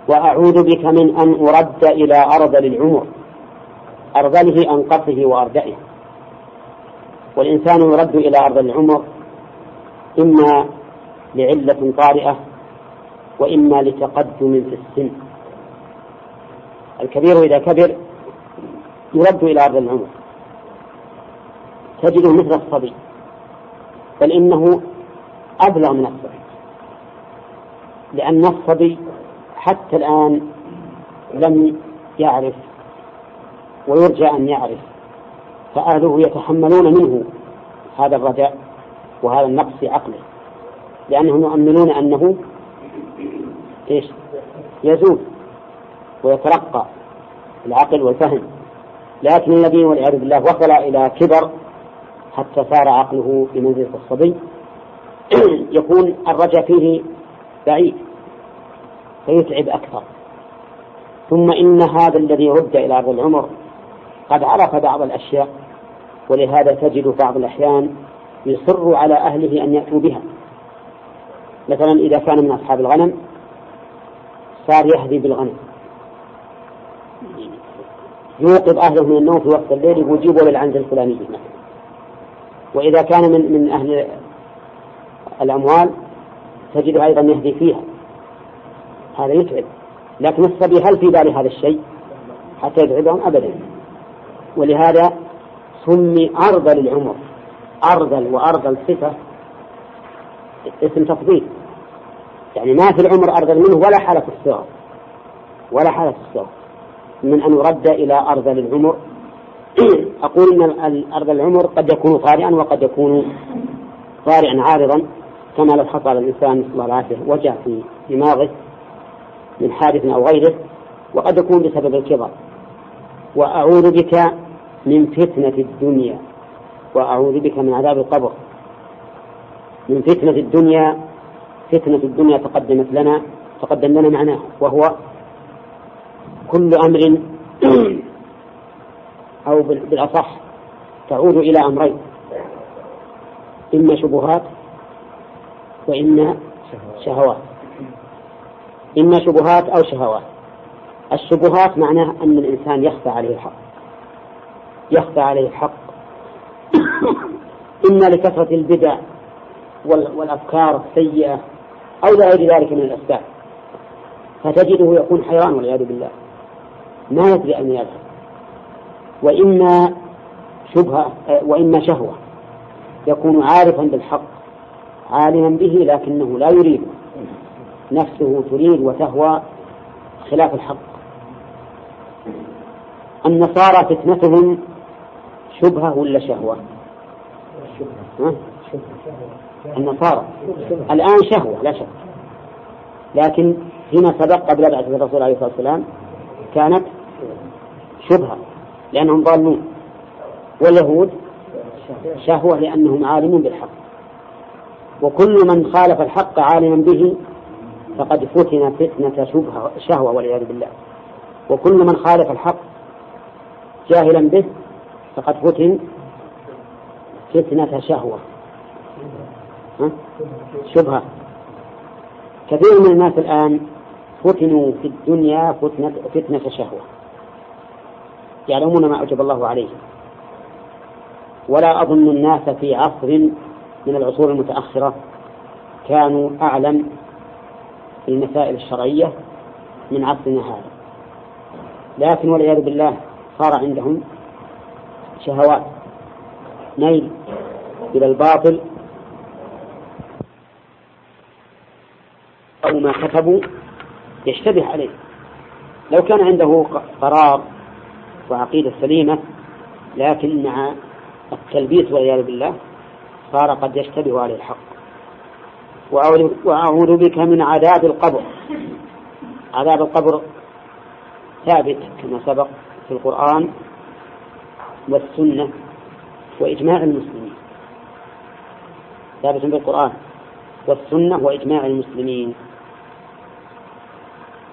وأعوذ بك من أن أرد إلى أرض للعمر أرذله أنقصه وأردئه والإنسان يرد إلى أرض العمر إما لعلة طارئة وإما لتقدم في السن. الكبير إذا كبر يرد إلى أرض العمر. تجده مثل الصبي بل إنه أبلغ من الصبي. لأن الصبي حتى الآن لم يعرف ويرجى أن يعرف فأهله يتحملون منه هذا الرجاء وهذا النقص في عقله. لأنهم يؤمنون أنه إيش؟ يزول ويترقى العقل والفهم. لكن الذي والعياذ بالله وصل إلى كبر حتى صار عقله بمنزلة الصبي يكون الرجاء فيه بعيد فيتعب أكثر. ثم إن هذا الذي رد إلى أرض العمر قد عرف بعض الأشياء ولهذا تجد بعض الأحيان يصر على أهله أن يأتوا بها. مثلا إذا كان من أصحاب الغنم صار يهدي بالغنم. يوقظ أهله من النوم في وقت الليل ويجيبوا للعنزة الفلانية مثلا. وإذا كان من من أهل الأموال تجد أيضا يهدي فيها. هذا يتعب. لكن الصبي هل في باله هذا الشيء؟ حتى يتعبهم أبدا. ولهذا سمي أرذل العمر أرذل وأرذل صفة اسم تفضيل. يعني ما في العمر أرذل منه ولا حالة الصغر. ولا حالة الصغر. من أن يرد إلى أرذل العمر أقول إن أرذل العمر قد يكون طارئا وقد يكون طارئا عارضا كما لو حصل الإنسان نسأل الله العافية وجع في دماغه من حادث أو غيره وقد يكون بسبب الكبر. وأعوذ بك من فتنة الدنيا وأعوذ بك من عذاب القبر. من فتنة الدنيا فتنة الدنيا تقدمت لنا تقدم لنا معناه وهو كل أمر أو بالأصح تعود إلى أمرين. إما شبهات وإما شهوات. إما شبهات أو شهوات. الشبهات معناه أن الإنسان يخفى عليه الحق. يخفى عليه الحق. إما لكثرة البدع والأفكار السيئة أو لغير ذلك من الأسباب فتجده يكون حيران والعياذ بالله. ما يدري أين يذهب. وإما شبهة وإما شهوة. يكون عارفا بالحق عالما به لكنه لا يريد. نفسه تريد وتهوى خلاف الحق. النصارى فتنتهم شبهة ولا شهوة؟ ها؟ النصارى. الآن شهوة لا شك. لكن فيما سبق قبل بعثة الرسول عليه الصلاة والسلام كانت شبهة لأنهم ضالون. واليهود شهوة لأنهم عالمون بالحق. وكل من خالف الحق عالما به فقد فتن فتنة شبهة شهوة والعياذ بالله. وكل من خالف الحق جاهلا به فقد فتن فتنة شهوة. شبهة. كثير من الناس الآن فتنوا في الدنيا فتنة, فتنة شهوة. يعلمون ما أوجب الله عليهم. ولا أظن الناس في عصر من العصور المتأخرة كانوا أعلم في المسائل الشرعية من عصرنا هذا. لكن والعياذ بالله صار عندهم شهوات. ميل إلى الباطل. أو ما كتبوا. يشتبه عليه. لو كان عنده قرار وعقيدة سليمة لكن مع التلبيس والعياذ بالله صار قد يشتبه عليه الحق. وأعوذ بك من عذاب القبر. عذاب القبر ثابت كما سبق في القرآن. والسنة وإجماع المسلمين. ثابت في القرآن والسنة وإجماع المسلمين.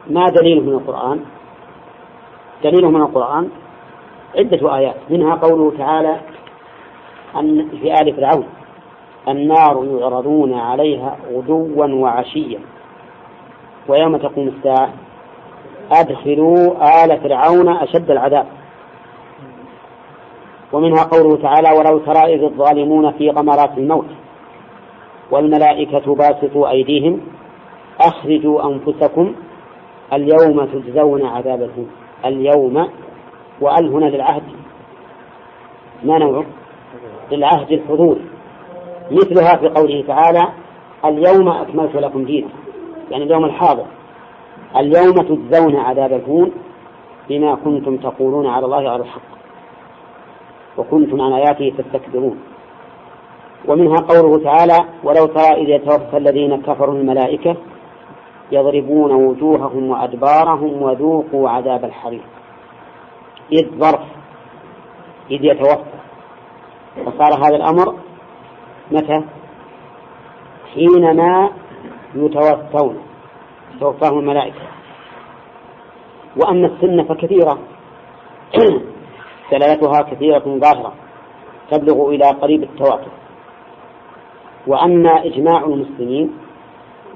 ما دليله من القرآن؟ دليله من القرآن عدة آيات. منها قوله تعالى أن في آل فرعون النار يعرضون عليها غدوا وعشيا. ويوم تقوم الساعة أدخلوا آل فرعون أشد العذاب. ومنها قوله تعالى ولو ترى إذ الظالمون في غمرات الموت والملائكة باسطوا أيديهم أخرجوا أنفسكم اليوم تجزون عذاب الهون. اليوم وأل هنا للعهد. ما نوعه؟ للعهد الحضور. مثلها في قوله تعالى اليوم أكملت لكم دينكم. يعني اليوم الحاضر. اليوم تجزون عذاب الهون بما كنتم تقولون على الله على الحق. وكنتم عن آياته تستكبرون. ومنها قوله تعالى ولو ترى إذ يتوفى الذين كفروا الملائكة يضربون وجوههم وأدبارهم وذوقوا عذاب الحريق. إذ ظرف إذ يتوفى. فصار هذا الأمر متى؟ حينما يتوفون توفاهم الملائكة. وأما السنة فكثيرة. دلالتها كثيرة ظاهرة تبلغ إلى قريب التواتر. وأما إجماع المسلمين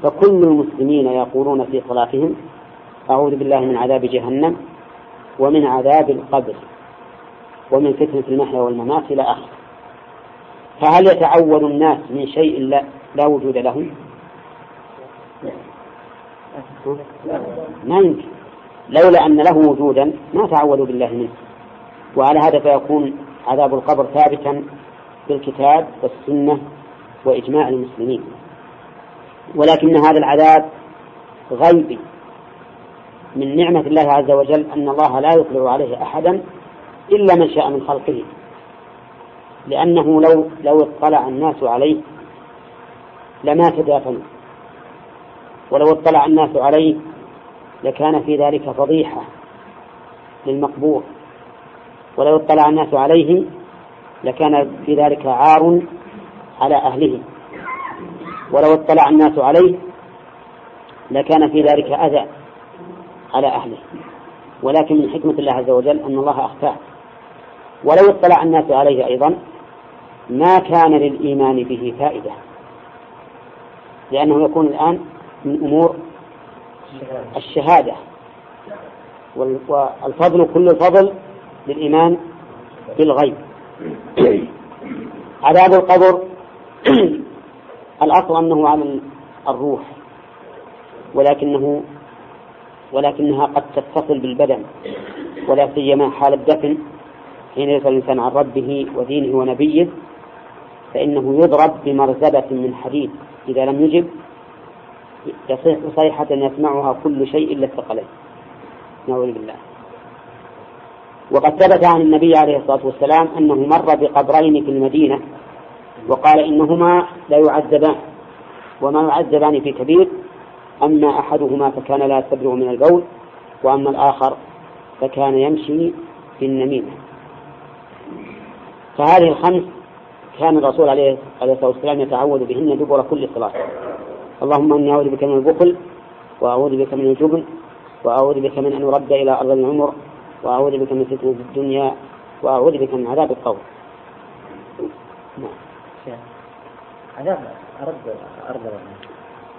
فكل المسلمين يقولون في صلاتهم أعوذ بالله من عذاب جهنم ومن عذاب القبر ومن فتنة المحيا والممات إلى آخره. فهل يتعوذ الناس من شيء لا, لا وجود له ما يمكن. لولا أن له وجودا ما تعوذوا بالله منه. وعلى هذا فيكون عذاب القبر ثابتا بالكتاب والسنة وإجماع المسلمين. ولكن هذا العذاب غيبي من نعمة الله عز وجل أن الله لا يطلع عليه أحدا إلا من شاء من خلقه. لأنه لو لو اطلع الناس عليه لما تدافنوا. ولو اطلع الناس عليه لكان في ذلك فضيحة للمقبور. ولو اطلع الناس عليه لكان في ذلك عار على أهله ولو اطلع الناس عليه لكان في ذلك أذى على أهله. ولكن من حكمة الله عز وجل أن الله أخفاه. ولو اطلع الناس عليه أيضا ما كان للإيمان به فائدة. لأنه يكون الآن من أمور الشهادة. والفضل كل الفضل للإيمان بالغيب. عذاب القبر الأصل أنه عن الروح ولكنه ولكنها قد تتصل بالبدن ولا سيما حال الدفن. حين يسأل الإنسان عن ربه ودينه ونبيه فإنه يضرب بمرزبة من حديد إذا لم يجب. يصيح صيحة يسمعها كل شيء إلا الثقلين. نعوذ بالله. وقد ثبت عن النبي عليه الصلاة والسلام أنه مر بقبرين في المدينة وقال إنهما لا يعذبان وما يعذبان في كبير أما أحدهما فكان لا يستبرئ من البول وأما الآخر فكان يمشي في النميمة. فهذه الخمس كان الرسول عليه الصلاة والسلام يتعوذ بهن دبر كل صلاة. اللهم إني أعوذ بك من البخل وأعوذ بك من الجبن وأعوذ بك من أن أرد إلى أرض العمر وأعوذ بك من فتنة الدنيا وأعوذ بك من عذاب القبر. نعم. عذاب أرد أرد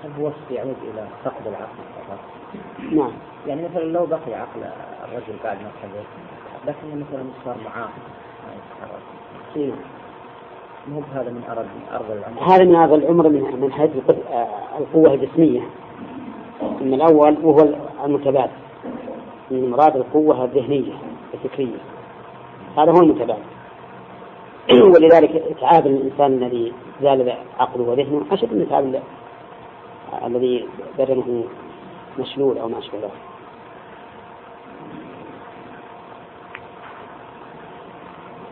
هل هو يعود إلى فقد العقل فقط؟ نعم. يعني مثلا لو بقي عقل الرجل بعد ما كبر لكنه مثلا صار معاه. ما يتحرك إيه. مو هذا من أرض أرض العمر؟ هذا من أرض العمر من من حيث القوة الجسمية. أما الأول وهو المتبادل. من مراد القوة الذهنية الفكرية. هذا هو المتبادل. ولذلك إتعاب الإنسان الذي زال عقله وذهنه أشد من إتعاب الذي بدنه مشلول أو ما أشبه ذلك.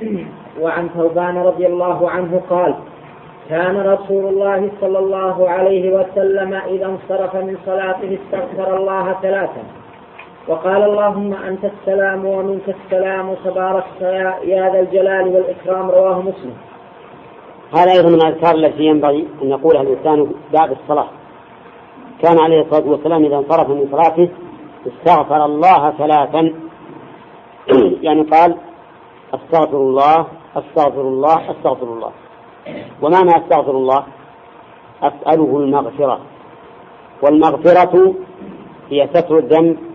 وعن ثوبان رضي الله عنه قال كان رسول الله صلى الله عليه وسلم إذا انصرف من صلاته استغفر الله ثلاثا. وقال اللهم أنت السلام ومنك السلام تبارك يا ذا الجلال والإكرام رواه مسلم. هذا أيضا من الأذكار التي ينبغي أن يقولها الإنسان بعد الصلاة. كان عليه الصلاة والسلام إذا انصرف من صلاته استغفر الله ثلاثا. يعني قال أستغفر الله أستغفر الله أستغفر الله. ومعنى أستغفر الله؟ أسأله المغفرة. والمغفرة هي ستر الذنب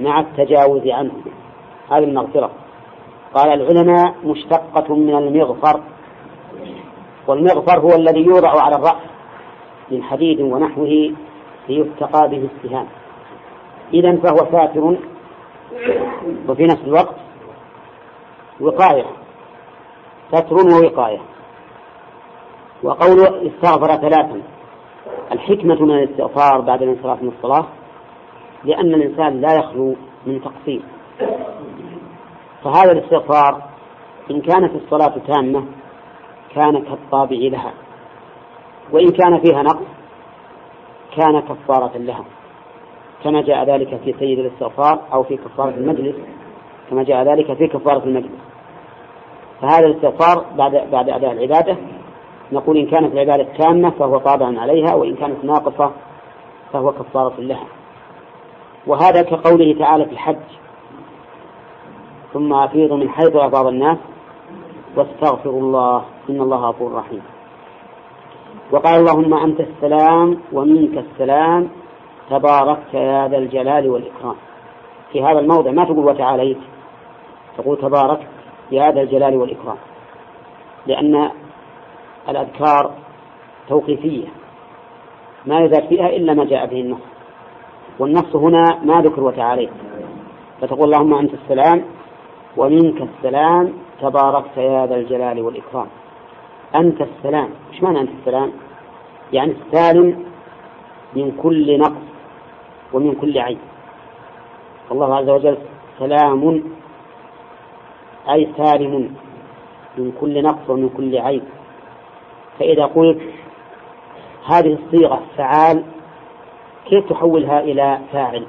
مع التجاوز عنه. هذه المغفرة. قال العلماء مشتقة من المغفر. والمغفر هو الذي يوضع على الرأس من حديد ونحوه ليتقى به السهام. إذا فهو ساتر وفي نفس الوقت وقاية. ستر ووقاية. وقول استغفر ثلاثا. الحكمة من الاستغفار بعد الانصراف من الصلاة. لأن الإنسان لا يخلو من تقصير. فهذا الاستغفار إن كانت الصلاة تامة كان كالطابع لها. وإن كان فيها نقص كان كفارة لها. كما جاء ذلك في سيد الاستغفار أو في كفارة المجلس. كما جاء ذلك في كفارة المجلس. فهذا الاستغفار بعد بعد أداء العبادة نقول إن كانت العبادة تامة فهو طابع عليها وإن كانت ناقصة فهو كفارة لها. وهذا كقوله تعالى في الحج. ثم أفيضوا من حيث أفاض الناس. واستغفروا الله. إن الله غفور رحيم. وقال اللهم أنت السلام ومنك السلام. تباركت يا ذا الجلال والإكرام. في هذا الموضع ما تقول وتعاليت. تقول تباركت يا ذا الجلال والإكرام. لأن الأذكار توقيفية. ما يزال فيها إلا ما جاء به النص. والنص هنا ما ذكر وتعاليت فتقول اللهم أنت السلام ومنك السلام تباركت يا ذا الجلال والإكرام. أنت السلام. إيش معنى أنت السلام؟ يعني السالم من كل نقص ومن كل عيب. الله عز وجل سلام أي سالم من كل نقص ومن كل عيب. فإذا قلت هذه الصيغة فعال كيف تحولها إلى فاعل؟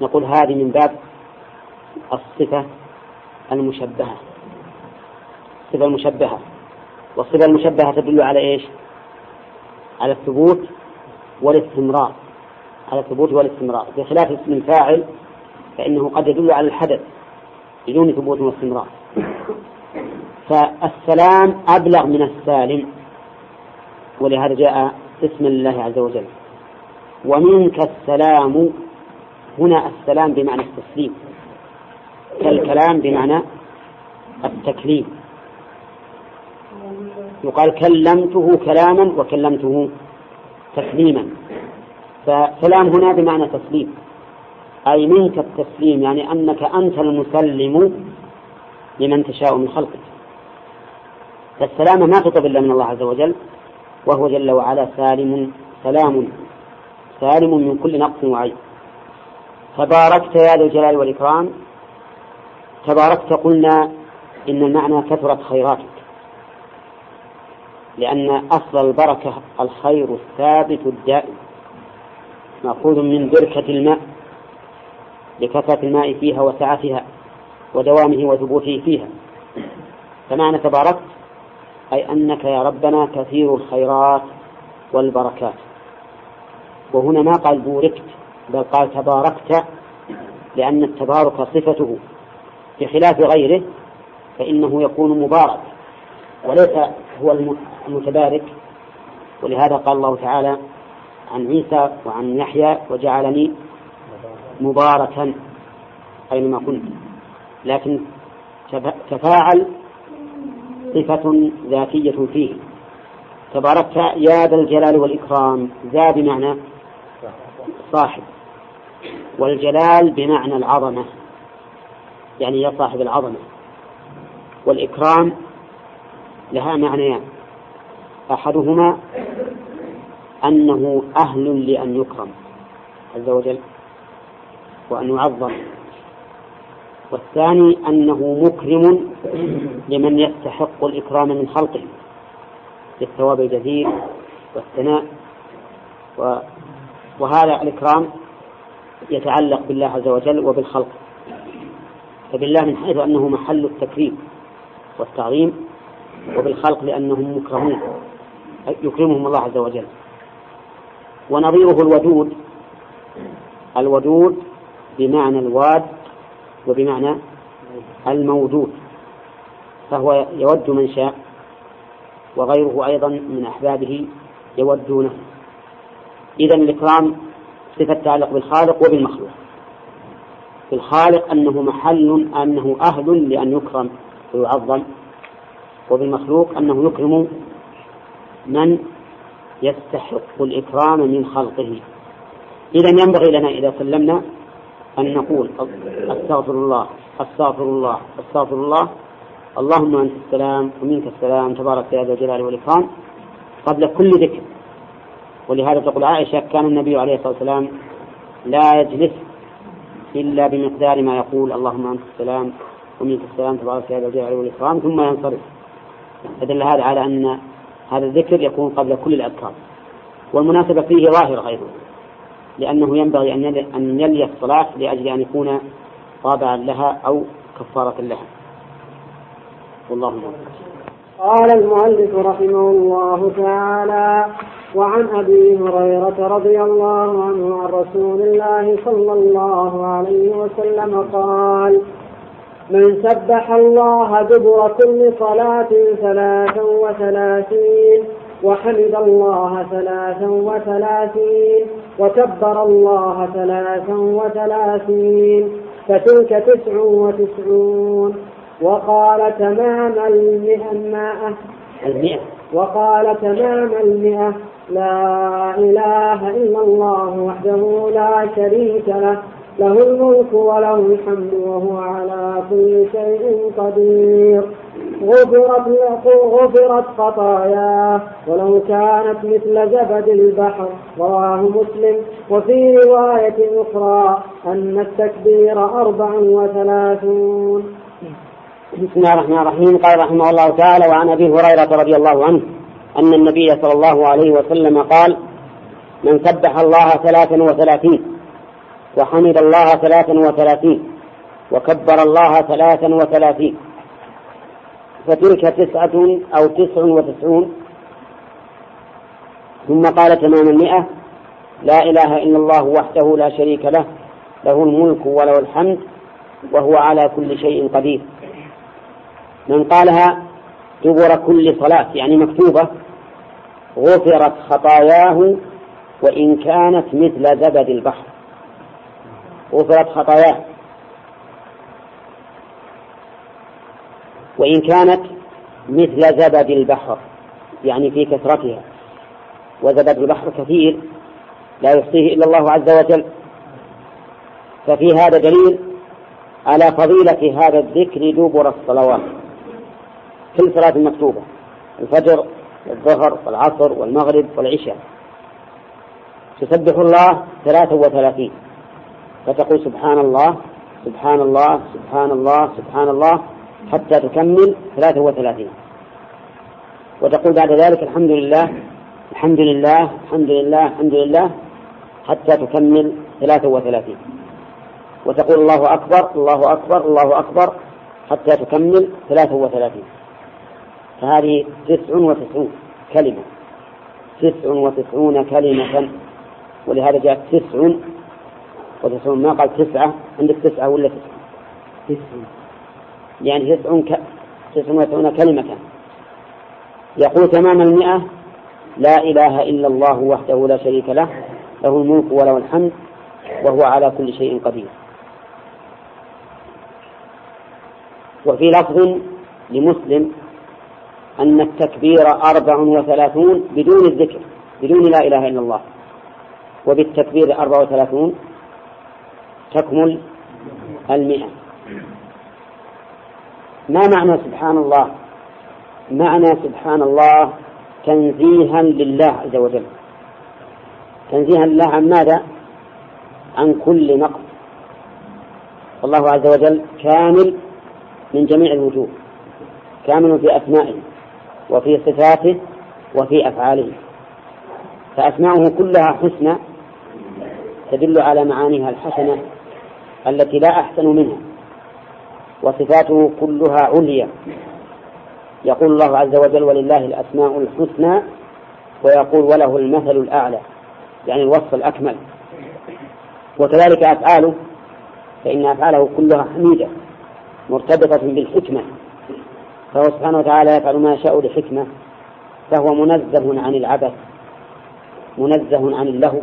نقول هذه من باب الصفة المشبهة. الصفة المشبهة. والصفة المشبهة تدل على إيش؟ على الثبوت والاستمرار. على الثبوت والاستمرار. بخلاف اسم الفاعل فإنه قد يدل على الحدث بدون ثبوت واستمرار. فالسلام أبلغ من السالم. ولهذا جاء اسم الله عز وجل. ومنك السلام. هنا السلام بمعنى التسليم. كالكلام بمعنى التكليم. يقال كلمته كلاما وكلمته تسليما. فسلام هنا بمعنى تسليم. أي منك التسليم يعني أنك أنت المسلم لمن تشاء من خلقك. فالسلامة ما تطلب إلا من الله عز وجل وهو جل وعلا سالم سلام. سالم من كل نقص وعيب. تباركت يا ذا الجلال والإكرام. تباركت قلنا إن المعنى كثرت خيراتك. لأن أصل البركة الخير الثابت الدائم. مأخوذ من بركة الماء. لكثرة الماء فيها وسعتها ودوامه وثبوته فيها. فمعنى تباركت أي أنك يا ربنا كثير الخيرات والبركات. وهنا ما قال بوركت بل قال تباركت لأن التبارك صفته. بخلاف غيره فإنه يكون مبارك وليس هو المتبارك. ولهذا قال الله تعالى عن عيسى وعن يحيى وجعلني مباركا أينما كنت. لكن تفاعل صفة ذاتية فيه. تباركت يا ذا الجلال والإكرام ذا بمعنى صاحب. والجلال بمعنى العظمة يعني يا صاحب العظمة. والإكرام لها معنيان. أحدهما أنه أهل لأن يكرم عز وجل وأن يعظم. والثاني أنه مكرم لمن يستحق الإكرام من خلقه بالثواب الجزيل والثناء وهذا الإكرام يتعلق بالله عز وجل وبالخلق. فبالله من حيث أنه محل التكريم والتعظيم وبالخلق لأنهم مكرمون يكرمهم الله عز وجل. ونظيره الودود الودود بمعنى الواد وبمعنى الموجود فهو يود من شاء وغيره أيضا من أحبابه يودونه. إذا الإكرام صفة تتعلق بالخالق وبالمخلوق. بالخالق أنه محل أنه أهل لأن يكرم ويعظم وبالمخلوق أنه يكرم من يستحق الإكرام من خلقه. إذا ينبغي لنا إذا سلمنا أن نقول أستغفر الله أستغفر الله أستغفر الله. اللهم أنت السلام ومنك السلام. تبارك يا ذا الجلال والإكرام. قبل كل ذكر ولهذا تقول عائشة كان النبي عليه الصلاة والسلام لا يجلس إلا بمقدار ما يقول اللهم أنت السلام ومنك السلام تبارك يا ذا الجلال والإكرام ثم ينصرف. فدل هذا على أن هذا الذكر يكون قبل كل الأذكار. والمناسبة فيه ظاهرة أيضا لأنه ينبغي أن يلي الصلاة لأجل أن يكون طابعا لها أو كفارة لها. والله قال المؤلف رحمه الله تعالى وعن أبي هريرة رضي الله عنه عن رسول الله صلى الله عليه وسلم قال من سبح الله دبر كل صلاة ثلاثا وثلاثين وحمد الله ثلاثا وثلاثين وكبر الله ثلاثا وثلاثين فتلك تسع وتسعون. وقال تمام المئة. المئة. وقال تمام المئة. لا إله إلا الله وحده لا شريك له له الملك وله الحمد وهو على كل شيء قدير. غفرت غفرت خطاياه ولو كانت مثل زبد البحر رواه مسلم. وفي رواية أخرى أن التكبير أربع وثلاثون. بسم الله الرحمن الرحيم. قال رحمه الله تعالى وعن أبي هريرة رضي الله عنه أن النبي صلى الله عليه وسلم قال من سبح الله ثلاثا وثلاثين وحمد الله ثلاثا وثلاثين وكبر الله ثلاثا وثلاثين. فتلك تسعة أو تسع وتسعون. ثم قال تمام المئة لا إله إلا الله وحده لا شريك له له الملك وله الحمد وهو على كل شيء قدير. من قالها دبر كل صلاة يعني مكتوبة غفرت خطاياه وإن كانت مثل زبد البحر. غفرت خطاياه. وإن كانت مثل زبد البحر يعني في كثرتها. وزبد البحر كثير لا يحصيه إلا الله عز وجل. ففي هذا دليل على فضيلة هذا الذكر دبر الصلوات. كل صلاة مكتوبة. الفجر والظهر والعصر والمغرب والعشاء. تسبح الله ثلاثة وثلاثين. فتقول سبحان الله سبحان الله سبحان الله سبحان الله حتى تكمل ثلاثة وثلاثين. وتقول بعد ذلك الحمد لله الحمد لله الحمد لله الحمد لله حتى تكمل ثلاثة وثلاثين. وتقول الله أكبر الله أكبر الله أكبر حتى تكمل ثلاثة وثلاثين. فهذه تسع وتسعون كلمة. تسع وتسعون كلمة. ولهذا جاءت تسع وتسعون. ما قال تسعة؟ عندك تسعة ولا تسعة؟ تسع يعني تسع ك... تسع وتسعون كلمة. يقول تمام المئة لا إله إلا الله وحده لا شريك له له الملك وله الحمد وهو على كل شيء قدير. وفي لفظ لمسلم أن التكبير أربع وثلاثون بدون الذكر بدون لا إله إلا الله. وبالتكبير أربع وثلاثون تكمل المئة. ما معنى سبحان الله؟ معنى سبحان الله تنزيها لله عز وجل. تنزيها لله عن ماذا؟ عن كل نقص. الله عز وجل كامل من جميع الوجوه كامل في أسمائه. وفي صفاته وفي أفعاله. فأسماؤه كلها حسنى تدل على معانيها الحسنة التي لا أحسن منها وصفاته كلها عليا. يقول الله عز وجل ولله الأسماء الحسنى ويقول وله المثل الأعلى يعني الوصف الأكمل. وكذلك أفعاله فإن أفعاله كلها حميدة مرتبطة بالحكمة. فهو سبحانه وتعالى يفعل ما يشاء لحكمة فهو منزه عن العبث منزه عن اللهو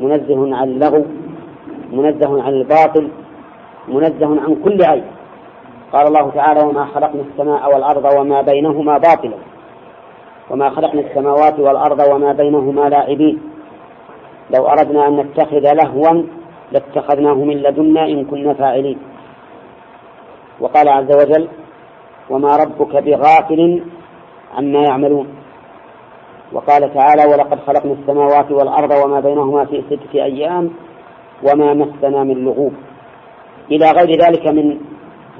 منزه عن اللغو منزه عن الباطل منزه عن كل عيب قال الله تعالى وما خلقنا السماء والأرض وما بينهما باطلا وما خلقنا السماوات والأرض وما بينهما لاعبين. لو أردنا أن نتخذ لهوا لاتخذناه من لدنا إن كنا فاعلين. وقال عز وجل وما ربك بغافل عما يعملون. وقال تعالى ولقد خلقنا السماوات والأرض وما بينهما في ستة أيام وما مسنا من لغوب. إلى غير ذلك من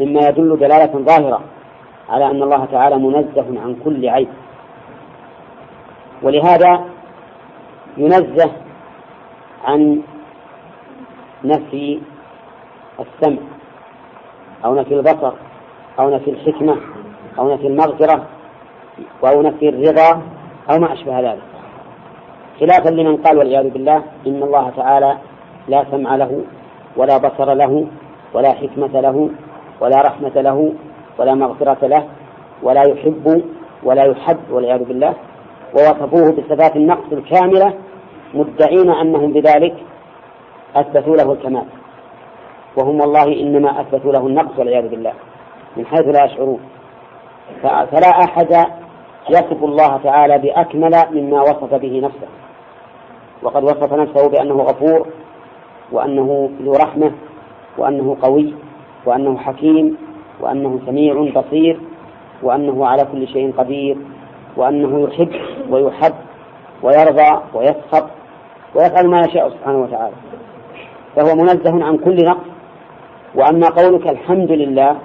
مما يدل دلالة ظاهرة على أن الله تعالى منزه عن كل عيب. ولهذا ينزه عن نفي السمع أو نفي البصر أو نفي الحكمة أو نفي المغفرة أو نفي الرضا أو ما أشبه ذلك. خلافا لمن قال والعياذ بالله إن الله تعالى لا سمع له ولا بصر له ولا حكمة له ولا رحمة له ولا مغفرة له ولا يحب ولا يحب والعياذ بالله. ووصفوه بصفات النقص الكاملة مدعين أنهم بذلك أثبتوا له الكمال. وهم والله إنما أثبتوا له النقص والعياذ بالله. من حيث لا يشعرون. فلا أحد يصف الله تعالى بأكمل مما وصف به نفسه. وقد وصف نفسه بأنه غفور وأنه ذو رحمة وأنه قوي وأنه حكيم وأنه سميع بصير وأنه على كل شيء قدير وأنه يحب ويحب ويرضى ويسخط ويفعل ما يشاء سبحانه وتعالى. فهو منزه عن كل نقص. وأما قولك الحمد لله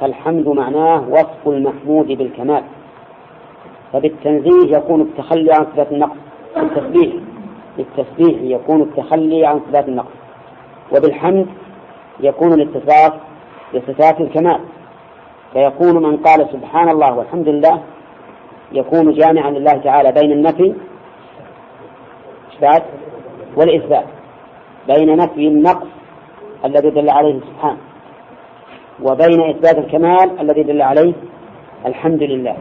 فالحمد معناه وصف المحمود بالكمال. فبالتنزيه يكون التخلي عن صفات النقص. بالتسبيح. بالتسبيح يكون التخلي عن صفات النقص. وبالحمد يكون الاتصاف بصفات الكمال. فيكون من قال سبحان الله والحمد لله يكون جامعا لله تعالى بين النفي إثبات والإثبات. بين نفي النقص الذي دل عليه سبحانه. وبين إثبات الكمال الذي دل عليه الحمد لله.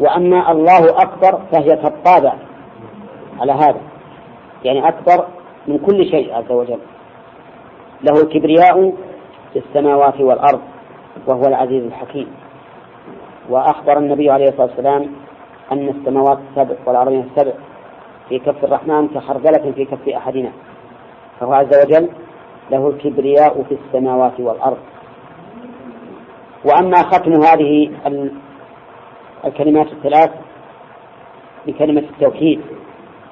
وأما الله أكبر فهي كالطابع على هذا. يعني أكبر من كل شيء عز وجل. له الكبرياء في السماوات والأرض وهو العزيز الحكيم. وأخبر النبي عليه الصلاة والسلام أن السماوات السبع والأرضين السبع في كف الرحمن كخردلة في كف أحدنا. فهو عز وجل له الكبرياء في السماوات والأرض. وأما ختم هذه الكلمات الثلاث بكلمة التوحيد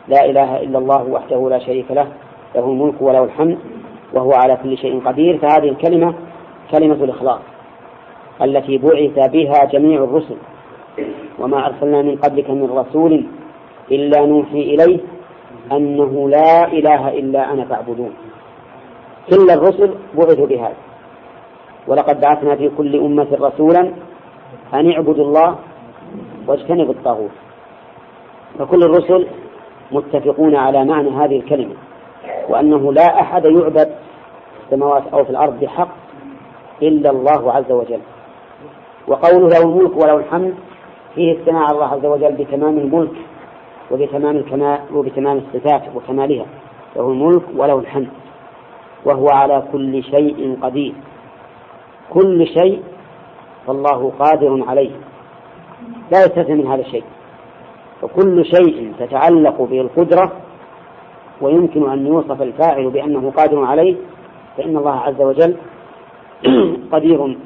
لا إله إلا الله وحده لا شريك له له الملك وله الحمد وهو على كل شيء قدير. فهذه الكلمة كلمة الإخلاص التي بعث بها جميع الرسل. وما أرسلنا من قبلك من رسول إلا نوحي إليه أنه لا إله إلا أنا فاعبدون. كل الرسل بعثوا بهذا. ولقد بعثنا في كل أمة رسولا أن اعبدوا الله واجتنبوا الطاغوت. فكل الرسل متفقون على معنى هذه الكلمة وأنه لا أحد يعبد في السماوات أو في الأرض بحق إلا الله عز وجل. وقوله له الملك وله الحمد فيه الثناء على الله عز وجل بتمام الملك وبتمام الكمال وبتمام الصفات وكمالها. له الملك وله الحمد وهو على كل شيء قدير. كل شيء فالله قادر عليه. لا يستثنى من هذا الشيء. فكل شيء تتعلق به القدرة ويمكن أن يوصف الفاعل بأنه قادر عليه فإن الله عز وجل قدير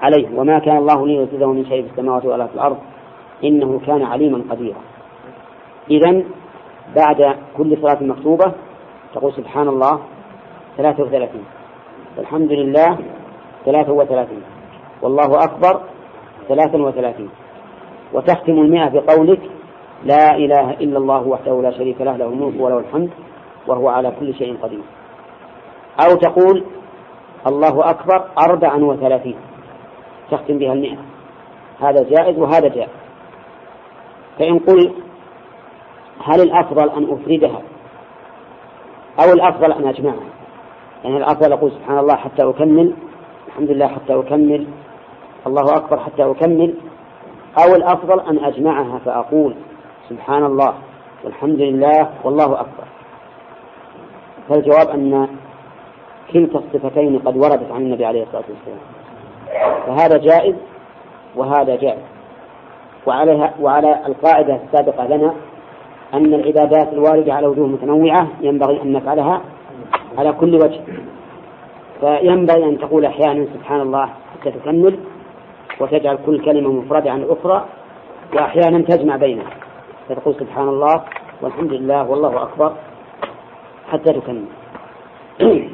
عليه. وما كان الله ليعجزه من شيء في السماوات ولا في الأرض إنه كان عليما قديرا. إذا بعد كل صلاة مكتوبة تقول سبحان الله ثلاثة وثلاثين. والحمد لله ثلاثة وثلاثين. والله أكبر ثلاثا وثلاثين. وتختم المئة بقولك لا إله إلا الله وحده لا شريك له له الملك وله الحمد وهو على كل شيء قدير. أو تقول الله أكبر أربعا وثلاثين. تختم بها المئة. هذا جائز وهذا جائز. فإن قل هل الأفضل أن أفردها أو الأفضل أن أجمعها. يعني الأفضل أقول سبحان الله حتى أكمل الحمد لله حتى أكمل. الله أكبر حتى أكمل. أو الأفضل أن أجمعها فأقول سبحان الله والحمد لله والله أكبر. فالجواب أن كلتا الصفتين قد وردت عن النبي عليه الصلاة والسلام. فهذا جائز وهذا جائز. وعليها وعلى القاعدة السابقة لنا أن العبادات الواردة على وجوه متنوعة ينبغي أن نفعلها على كل وجه. فينبغي أن تقول أحيانا سبحان الله حتى تكمل وتجعل كل كلمة مفردة عن الأخرى وأحيانا تجمع بينها. فتقول سبحان الله والحمد لله والله أكبر حتى تكمل.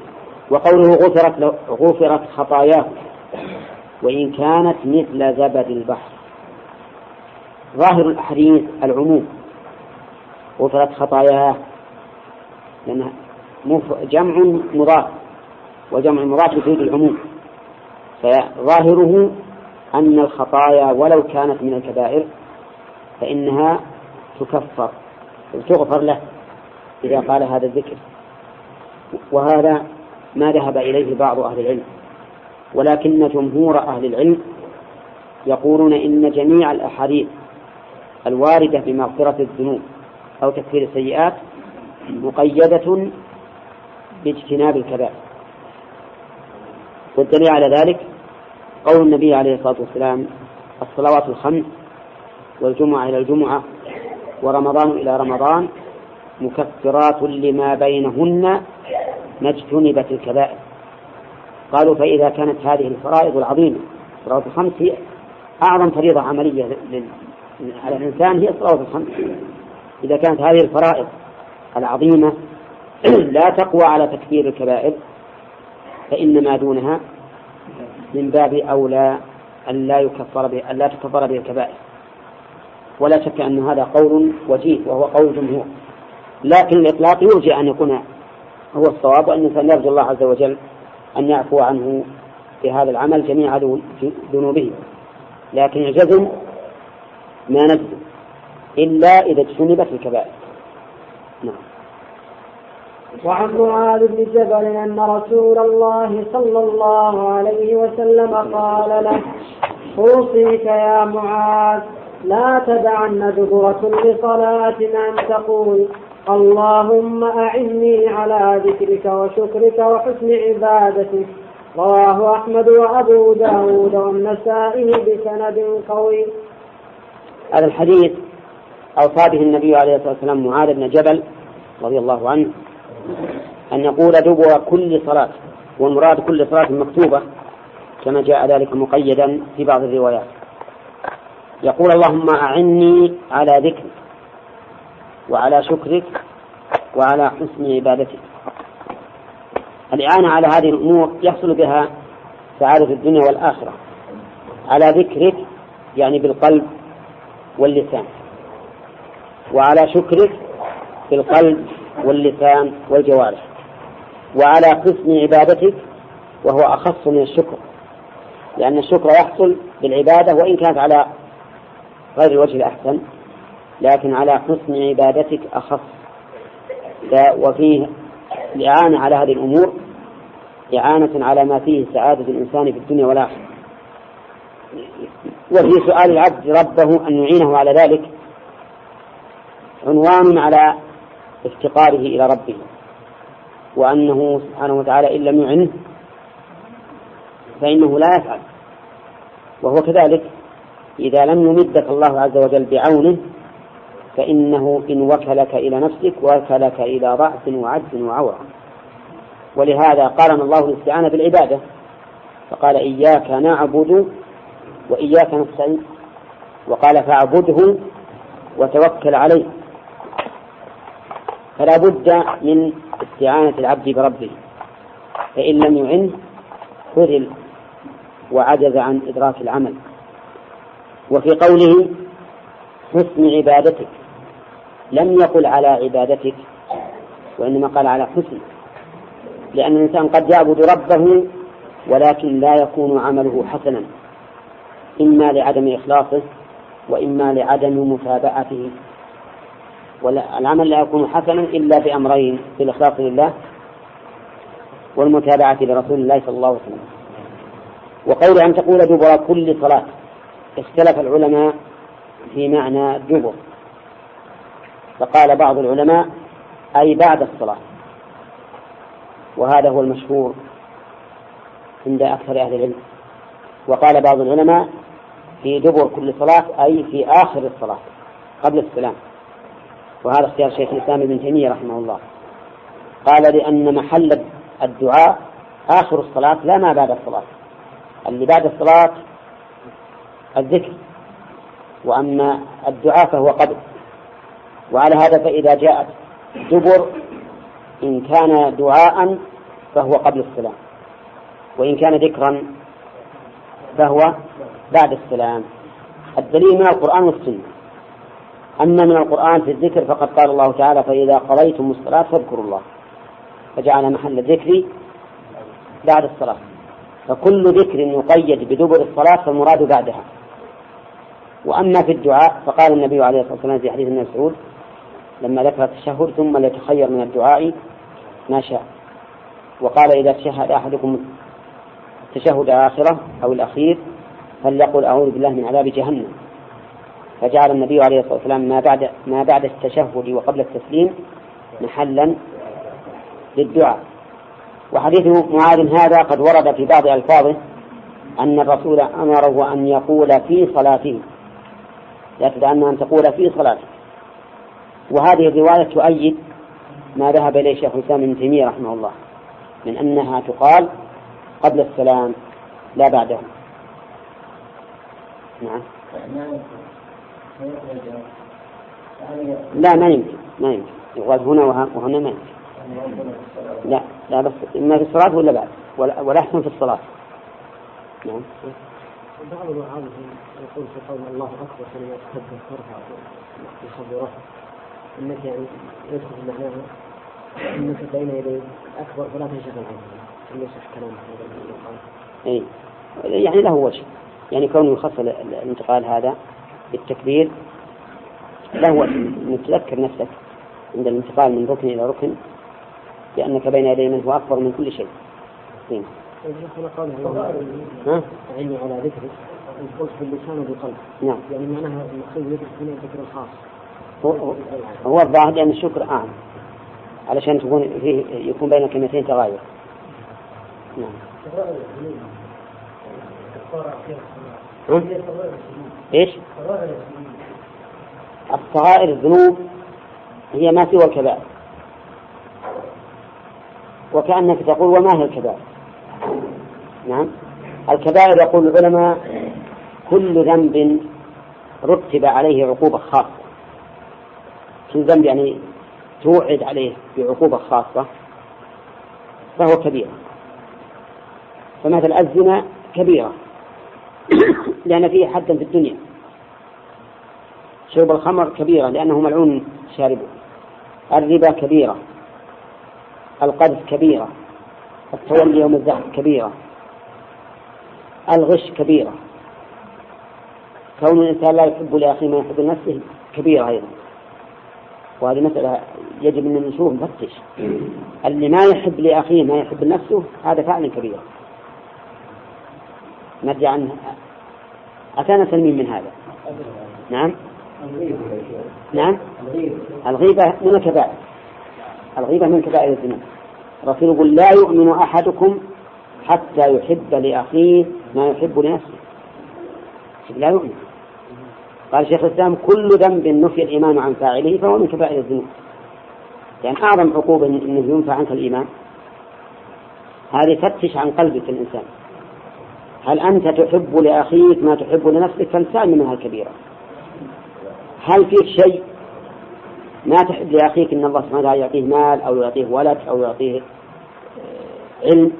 وقوله غفرت غفرت خطاياه وإن كانت مثل زبد البحر. ظاهر الأحاديث العموم. غفرت خطاياه لأنها جمع مضاف. وجمع مضاف يفيد العموم. فظاهره أن الخطايا ولو كانت من الكبائر فإنها تكفر وتغفر له إذا قال هذا الذكر. وهذا ما ذهب إليه بعض أهل العلم. ولكن جمهور أهل العلم يقولون إن جميع الأحاديث الواردة بمغفرة الذنوب أو تكفير السيئات مقيدة باجتناب الكبائر. والدليل على ذلك قول النبي عليه الصلاة والسلام الصلوات الخمس والجمعة إلى الجمعة ورمضان إلى رمضان مكفرات لما بينهن ما اجتنبت الكبائر. قالوا فإذا كانت هذه الفرائض العظيمة الصلوات الخمس هي أعظم فريضة عملية على الإنسان هي الصلوات الخمس. إذا كانت هذه الفرائض العظيمة لا تقوى على تكفير الكبائر فإن ما دونها من باب أولى أن لا يكفر به أن لا تكفر به الكبائر. ولا شك أن هذا قول وجيه وهو قول جمهور. لكن الإطلاق يرجى أن يكون هو الصواب وأن الإنسان يرجو الله عز وجل أن يعفو عنه في هذا العمل جميع ذنوبه لكن الجزم ما نجزم إلا إذا اجتنبت الكبائر. نعم. وعن معاذ بن جبل أن رسول الله صلى الله عليه وسلم قال له أوصيك يا معاذ لا تدعن دبر كل صلاة أن تقول اللهم أعني على ذكرك وشكرك وحسن عبادتك. رواه أحمد وأبو داود والنسائي بسند قوي. هذا الحديث أوصى به النبي عليه الصلاة والسلام معاذ بن جبل رضي الله عنه أن يقول دبر كل صلاة والمراد كل صلاة مكتوبة كما جاء ذلك مقيدا في بعض الروايات. يقول اللهم أعني على ذكرك وعلى شكرك وعلى حسن عبادتك. الإعانة على هذه الأمور يحصل بها سعادة الدنيا والآخرة. على ذكرك يعني بالقلب واللسان. وعلى شكرك بالقلب واللسان والجوارح. وعلى حسن عبادتك وهو أخص من الشكر. لأن الشكر يحصل بالعبادة وإن كانت على غير الوجه الأحسن لكن على حسن عبادتك أخص. وفيه الإعانة على هذه الأمور إعانة على ما فيه سعادة الإنسان في الدنيا والآخرة. وفي سؤال العبد ربه أن يعينه على ذلك عنوان على افتقاره إلى ربه وأنه سبحانه وتعالى إن لم يعنه فإنه لا يفعل. وهو كذلك إذا لم يمدك الله عز وجل بعونه فإنه إن وكلك إلى نفسك وكلك إلى ضعف وعجز وعورة. ولهذا قارن الله الاستعانة بالعبادة فقال إياك نعبد وإياك نستعين وقال فاعبده وتوكل عليه. فلا بد من استعانة العبد بربه. فإن لم يعنه خذل وعجز عن إدراك العمل. وفي قوله حسن عبادتك. لم يقل على عبادتك وإنما قال على حسن. لأن الإنسان قد يعبد ربه ولكن لا يكون عمله حسنا. إما لعدم إخلاصه وإما لعدم متابعته. والعمل لا يكون حسنا إلا بأمرين بالإخلاص لله والمتابعة لرسول الله صلى الله عليه وسلم. وقول أن تقول دبر كل صلاة اختلف العلماء في معنى دبر. فقال بعض العلماء أي بعد الصلاة. وهذا هو المشهور عند أكثر أهل العلم. وقال بعض العلماء في دبر كل صلاة أي في آخر الصلاة قبل السلام. وهذا اختيار شيخ الإسلام ابن تيمية رحمه الله. قال لأن محل الدعاء آخر الصلاة لا ما بعد الصلاة. اللي بعد الصلاة الذكر وأما الدعاء فهو قبل. وعلى هذا فإذا جاءت دبر إن كان دعاء فهو قبل السلام. وإن كان ذكرا فهو بعد السلام. الدليل من القرآن والسنة. أما من القرآن في الذكر فقد قال الله تعالى فإذا قضيتم الصلاة فاذكروا الله. فجعل محل الذكر بعد الصلاة. فكل ذكر يقيد بدبر الصلاة فالمراد بعدها. وأما في الدعاء فقال النبي عليه الصلاة والسلام في حديث ابن مسعود لما ذكر التشهد ثم ليتخير من الدعاء ما شاء. وقال إذا تشهد أحدكم التشهد آخرة أو الأخير فليقل أعوذ بالله من عذاب جهنم. فجعل النبي عليه الصلاة والسلام ما بعد ما بعد التشهد وقبل التسليم محلا للدعاء. وحديث معاذ هذا قد ورد في بعض ألفاظه أن الرسول أمره أن يقول في صلاته. لا تدعنا أن تقول في صلاته. وهذه الرواية تؤيد ما ذهب إليه شيخ الإسلام ابن تيمية رحمه الله من أنها تقال قبل السلام لا بعده. نعم. لا ما يمكن ما يمكن. يقال هنا وهنا ما يمكن. لا لا بس إما في الصلاة ولا بعد. ولا, ولا أحسن في الصلاة. نعم. بعض يقول في قول الله أكبر كلمة تكبر ترفع رفع إنك يعني يدخل معناها إنك بين يدي أكبر فلا تنشغل عنه إن يصح كلام اي يعني له وجه. يعني كونه يخص الانتقال هذا بالتكبير له وجه انك تذكر نفسك عند الانتقال من ركن إلى ركن لأنك بين يدي من هو أكبر من كل شيء. إيه. ها؟ أعني على ذكرك قلت باللسان وبالقلب. نعم. يعني معناها المقصود ذكر هنا الذكر الخاص. هو, هو الظاهر لأن الشكر أعم علشان تكون فيه يكون بين الكلمتين تغاير نعم إيش؟ الصغائر الذنوب هي ما سوى الكبائر. وكأنك تقول وما هي الكبائر؟ نعم. الكبائر يقول العلماء كل ذنب رتب عليه عقوبة خاصة. كل ذنب يعني توعد عليه بعقوبة خاصة فهو كبيرة فمثل الزنا كبيرة. لأن فيه حدا في الدنيا. شرب الخمر كبيرة لأنه ملعون شاربه. الربا كبيرة. القذف كبيرة. التولي يوم الزحف كبيرة. الغش كبيرة. كون الإنسان لا يحب لأخيه ما يحب لنفسه كبيرة أيضا. وهذه مسألة يجب أن نشوف نفتش. اللي ما يحب لأخيه ما يحب لنفسه هذا فعل كبير. نرجع عنه أتانا سلمين من هذا. نعم. نعم. الغيبة من الكبائر. الغيبة من كبائر الذنوب. الرسول يقول لا يؤمن أحدكم حتى يحب لأخيه ما يحب لنفسه. لا يؤمن. قال شيخ الإسلام كل ذنب نفي الإيمان عن فاعله فهو من كبائر الذنوب. يعني أعظم عقوبة أنه ينفع عنك الإيمان. هذه فتش عن قلبك الإنسان. هل أنت تحب لأخيك ما تحب لنفسك؟ فانسان منها الكبيرة هل فيك شيء ما تحب لأخيك أن الله سبحانه وتعالى يعطيه مال أو يعطيه ولد أو يعطيه علم؟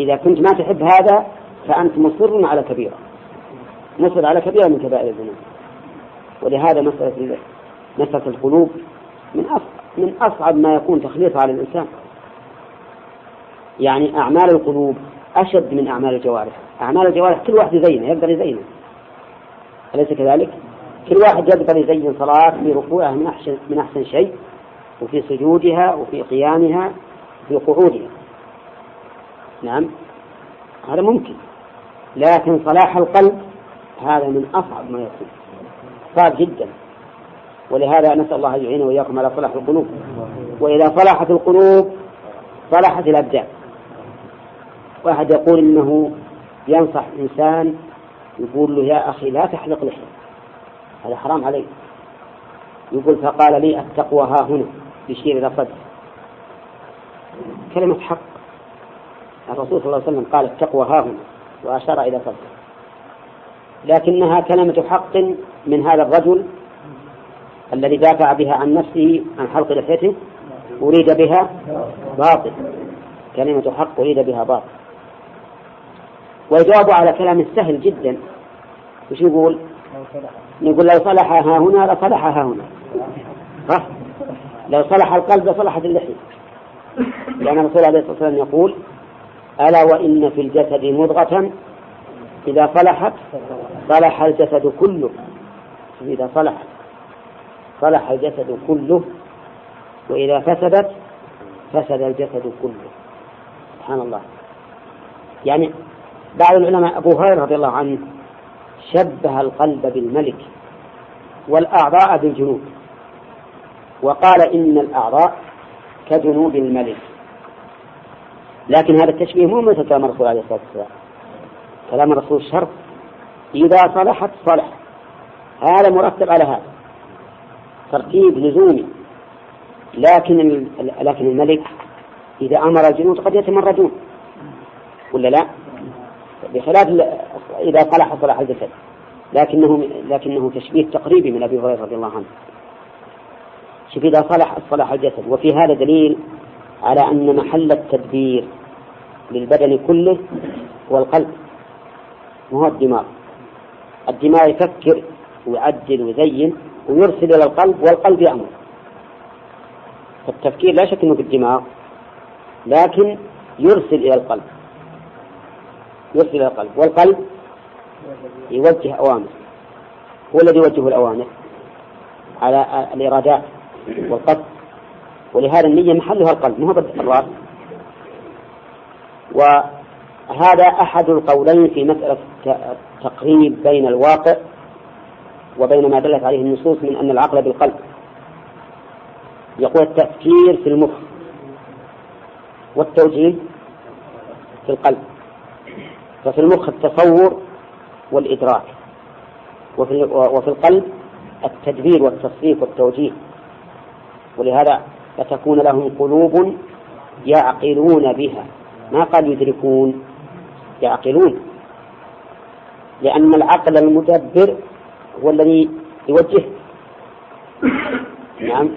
إذا كنت ما تحب هذا فأنت مصر على كبيرة. مصر على كبيرة من كبائر الذنوب. ولهذا مسألة مسألة القلوب من أصعب من أصعب ما يكون تخليصها على الإنسان. يعني أعمال القلوب أشد من أعمال الجوارح. أعمال الجوارح كل واحد يزينها يقدر يزينها أليس كذلك؟ كل واحد يقدر يزين صلاة في ركوعها من أحسن من أحسن شيء وفي سجودها وفي قيامها وفي قعودها. نعم. هذا ممكن. لكن صلاح القلب هذا من أصعب ما يكون. صعب جدا. ولهذا نسأل الله أن يعينه وإياكم على صلاح القلوب. وإذا صلحت القلوب صلحت الأبدان. واحد يقول إنه ينصح إنسان يقول له يا أخي لا تحلق لحية هذا حرام عليك يقول فقال لي التقوى ها هنا يشير إلى صدر. كلمة حق. الرسول صلى الله عليه وسلم قال التقوى ها هنا وأشار إلى صدره لكنها كلمة حق من هذا الرجل الذي دافع بها عن نفسه عن حلق لحيته أريد بها باطل. كلمة حق أريد بها باطل. والجواب على كلام سهل جدا. وش يقول؟ يقول لو صلح ها هنا لصلح ها هنا. ها؟ لو صلح القلب لصلحت اللحية. لأن الرسول عليه الصلاة والسلام يقول ألا وإن في الجسد مضغة؟ إذا صلحت صلح الجسد كله. إذا صلحت صلح الجسد كله وإذا فسدت فسد الجسد كله. سبحان الله. يعني بعض العلماء أبو هريرة رضي الله عنه شبه القلب بالملك والأعضاء بالجنود وقال إن الأعضاء كجنود الملك. لكن هذا التشبيه مو مثل كلام الرسول عليه الصلاة والسلام. كلام الرسول شرط إذا صلحت صلح. هذا مرتب على هذا. ترتيب لزومي. لكن لكن الملك إذا أمر الجنود قد يتمردون. ولا لا؟ بخلاف إذا صلح صلاح الجسد. لكنه لكنه تشبيه تقريبي من أبي هريرة رضي الله عنه. شوف إذا صلح صلاح الجسد. وفي هذا دليل على أن محل التدبير للبدن كله هو القلب وهو الدماغ. الدماغ يفكر ويعدل ويزين ويرسل إلى القلب والقلب يأمر. فالتفكير لا شك أنه في الدماغ لكن يرسل إلى القلب. يرسل إلى القلب والقلب يوجه أوامر هو الذي يوجه الأوامر على الإرادات والقصد ولهذا النية محلها القلب مو الراس وهذا أحد القولين في مسألة التقريب بين الواقع وبين ما دلت عليه النصوص من أن العقل بالقلب. يقول التفكير في المخ والتوجيه في القلب. ففي المخ التصور والإدراك وفي, وفي القلب التدبير والتصريف والتوجيه. ولهذا فتكون لهم قلوب يعقلون بها. ما قال يدركون يعقلون. لأن العقل المدبر هو الذي يوجه نعم.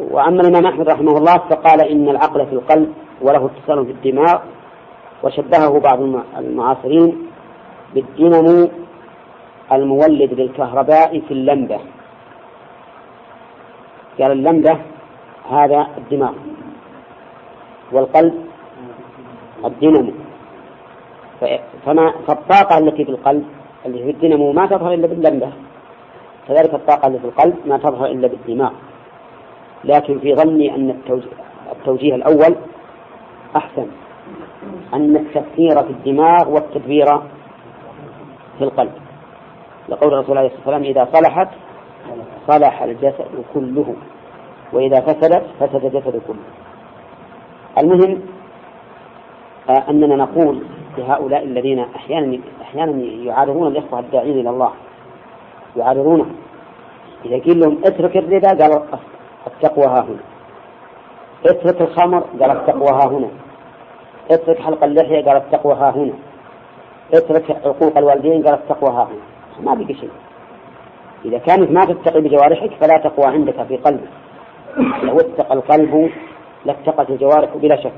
وأما الإمام أحمد رحمه الله فقال إن العقل في القلب وله اتصال في الدماغ وشبهه بعض المعاصرين بالدينامو المولد للكهرباء في اللمبة. قال اللمبة هذا الدماغ. والقلب الدينامو. فما فالطاقة التي في القلب اللي في الدينامو ما تظهر إلا باللمبة. كذلك الطاقة التي في القلب ما تظهر إلا بالدماغ. لكن في ظني أن التوجيه, التوجيه الأول أحسن. أن التفكير في الدماغ والتدبير في القلب. لقول الرسول عليه الصلاة والسلام إذا صلحت صلح الجسد كله. وإذا فسدت فسد الجسد كله. المهم آه، أننا نقول لهؤلاء الذين أحيانا أحيانا يعارضون الإخوة الداعين إلى الله. يعارضونهم إذا قيل لهم اترك الربا قالوا التقوى ها هنا. اترك الخمر قال التقوى ها هنا. اترك حلق اللحية قال التقوى ها هنا. اترك حقوق الوالدين قال التقوى ها هنا. ما بقي شيء. إذا كانت ما تتقي بجوارحك فلا تقوى عندك في قلبك. لو اتقى القلب لاتقت الجوارح بلا شك.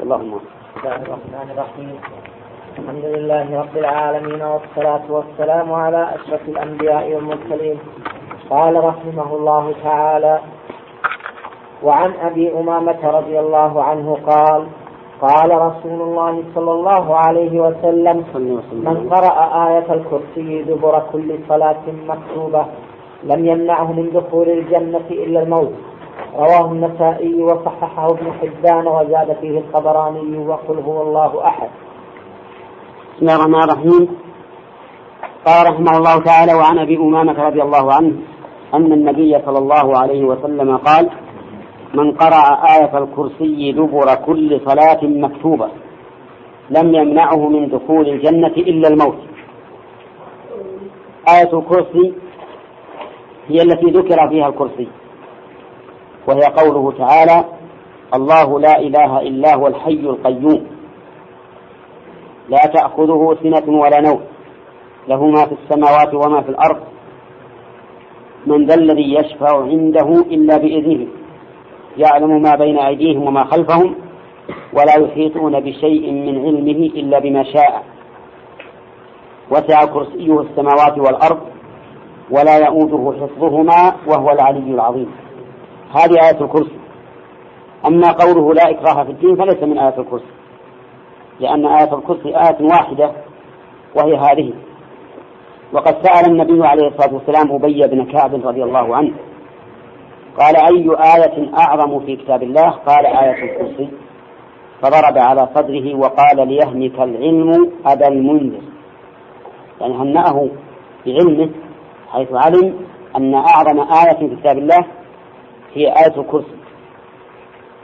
اللهم بسم الله الرحمن الرحيم. الحمد لله رب العالمين والصلاة والسلام على أشرف الأنبياء والمرسلين. قال رحمه الله تعالى وعن أبي أمامة رضي الله عنه قال قال رسول الله صلى الله عليه وسلم من قرأ آية الكرسي دبر كل صلاة مكتوبة لم يمنعه من دخول الجنة إلا الموت. رواه النسائي وصححه ابن حبان وزاد فيه الطبراني وقل هو الله أحد. بسم الله الرحمن الرحيم. قال رحمه الله تعالى وعن أبي أمامة رضي الله عنه أن النبي صلى الله عليه وسلم قال من قرأ آية الكرسي دبر كل صلاة مكتوبة لم يمنعه من دخول الجنة إلا الموت. آية الكرسي هي التي ذكر فيها الكرسي وهي قوله تعالى الله لا إله إلا هو الحي القيوم لا تأخذه سنة ولا نوم له ما في السماوات وما في الأرض من ذا الذي يشفع عنده إلا بإذنه. يعلم ما بين أيديهم وما خلفهم ولا يحيطون بشيء من علمه إلا بما شاء. وسع كرسيه السماوات والأرض ولا يؤوده حفظهما وهو العلي العظيم. هذه آية الكرسي. أما قوله لا إكراه في الدين فليس من آية الكرسي. لأن آية الكرسي آية واحدة وهي هذه. وقد سأل النبي عليه الصلاة والسلام أبي بن كعب رضي الله عنه قال أي آية أعظم في كتاب الله؟ قال آية الكرسي. فضرب على صدره وقال ليهنك العلم أبا المنذر. يعني هنأه بعلمه حيث علم أن أعظم آية في كتاب الله هي آية الكرسي.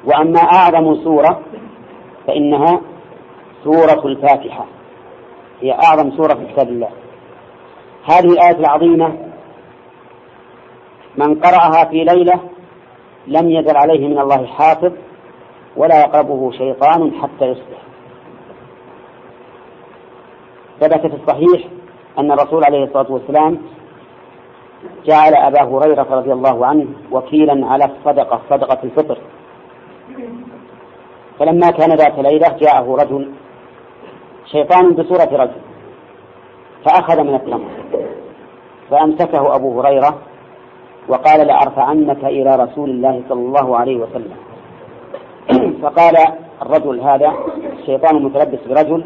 وأما أعظم سورة فإنها سورة الفاتحة. هي أعظم سورة في كتاب الله. هذه الآية العظيمة من قرأها في ليلة لم يزل عليه من الله حافظ ولا يقربه شيطان حتى يصبح. ثبت في الصحيح أن الرسول عليه الصلاة والسلام جعل أبا هريرة رضي الله عنه وكيلا على الصدقة صدقة الفطر. فلما كان ذات ليلة جاءه رجل شيطان بصورة رجل فأخذ من التمر فأمسكه أبو هريرة وقال لأرفعنك إلى رسول الله صلى الله عليه وسلم. فقال الرجل هذا الشيطان متلبس برجل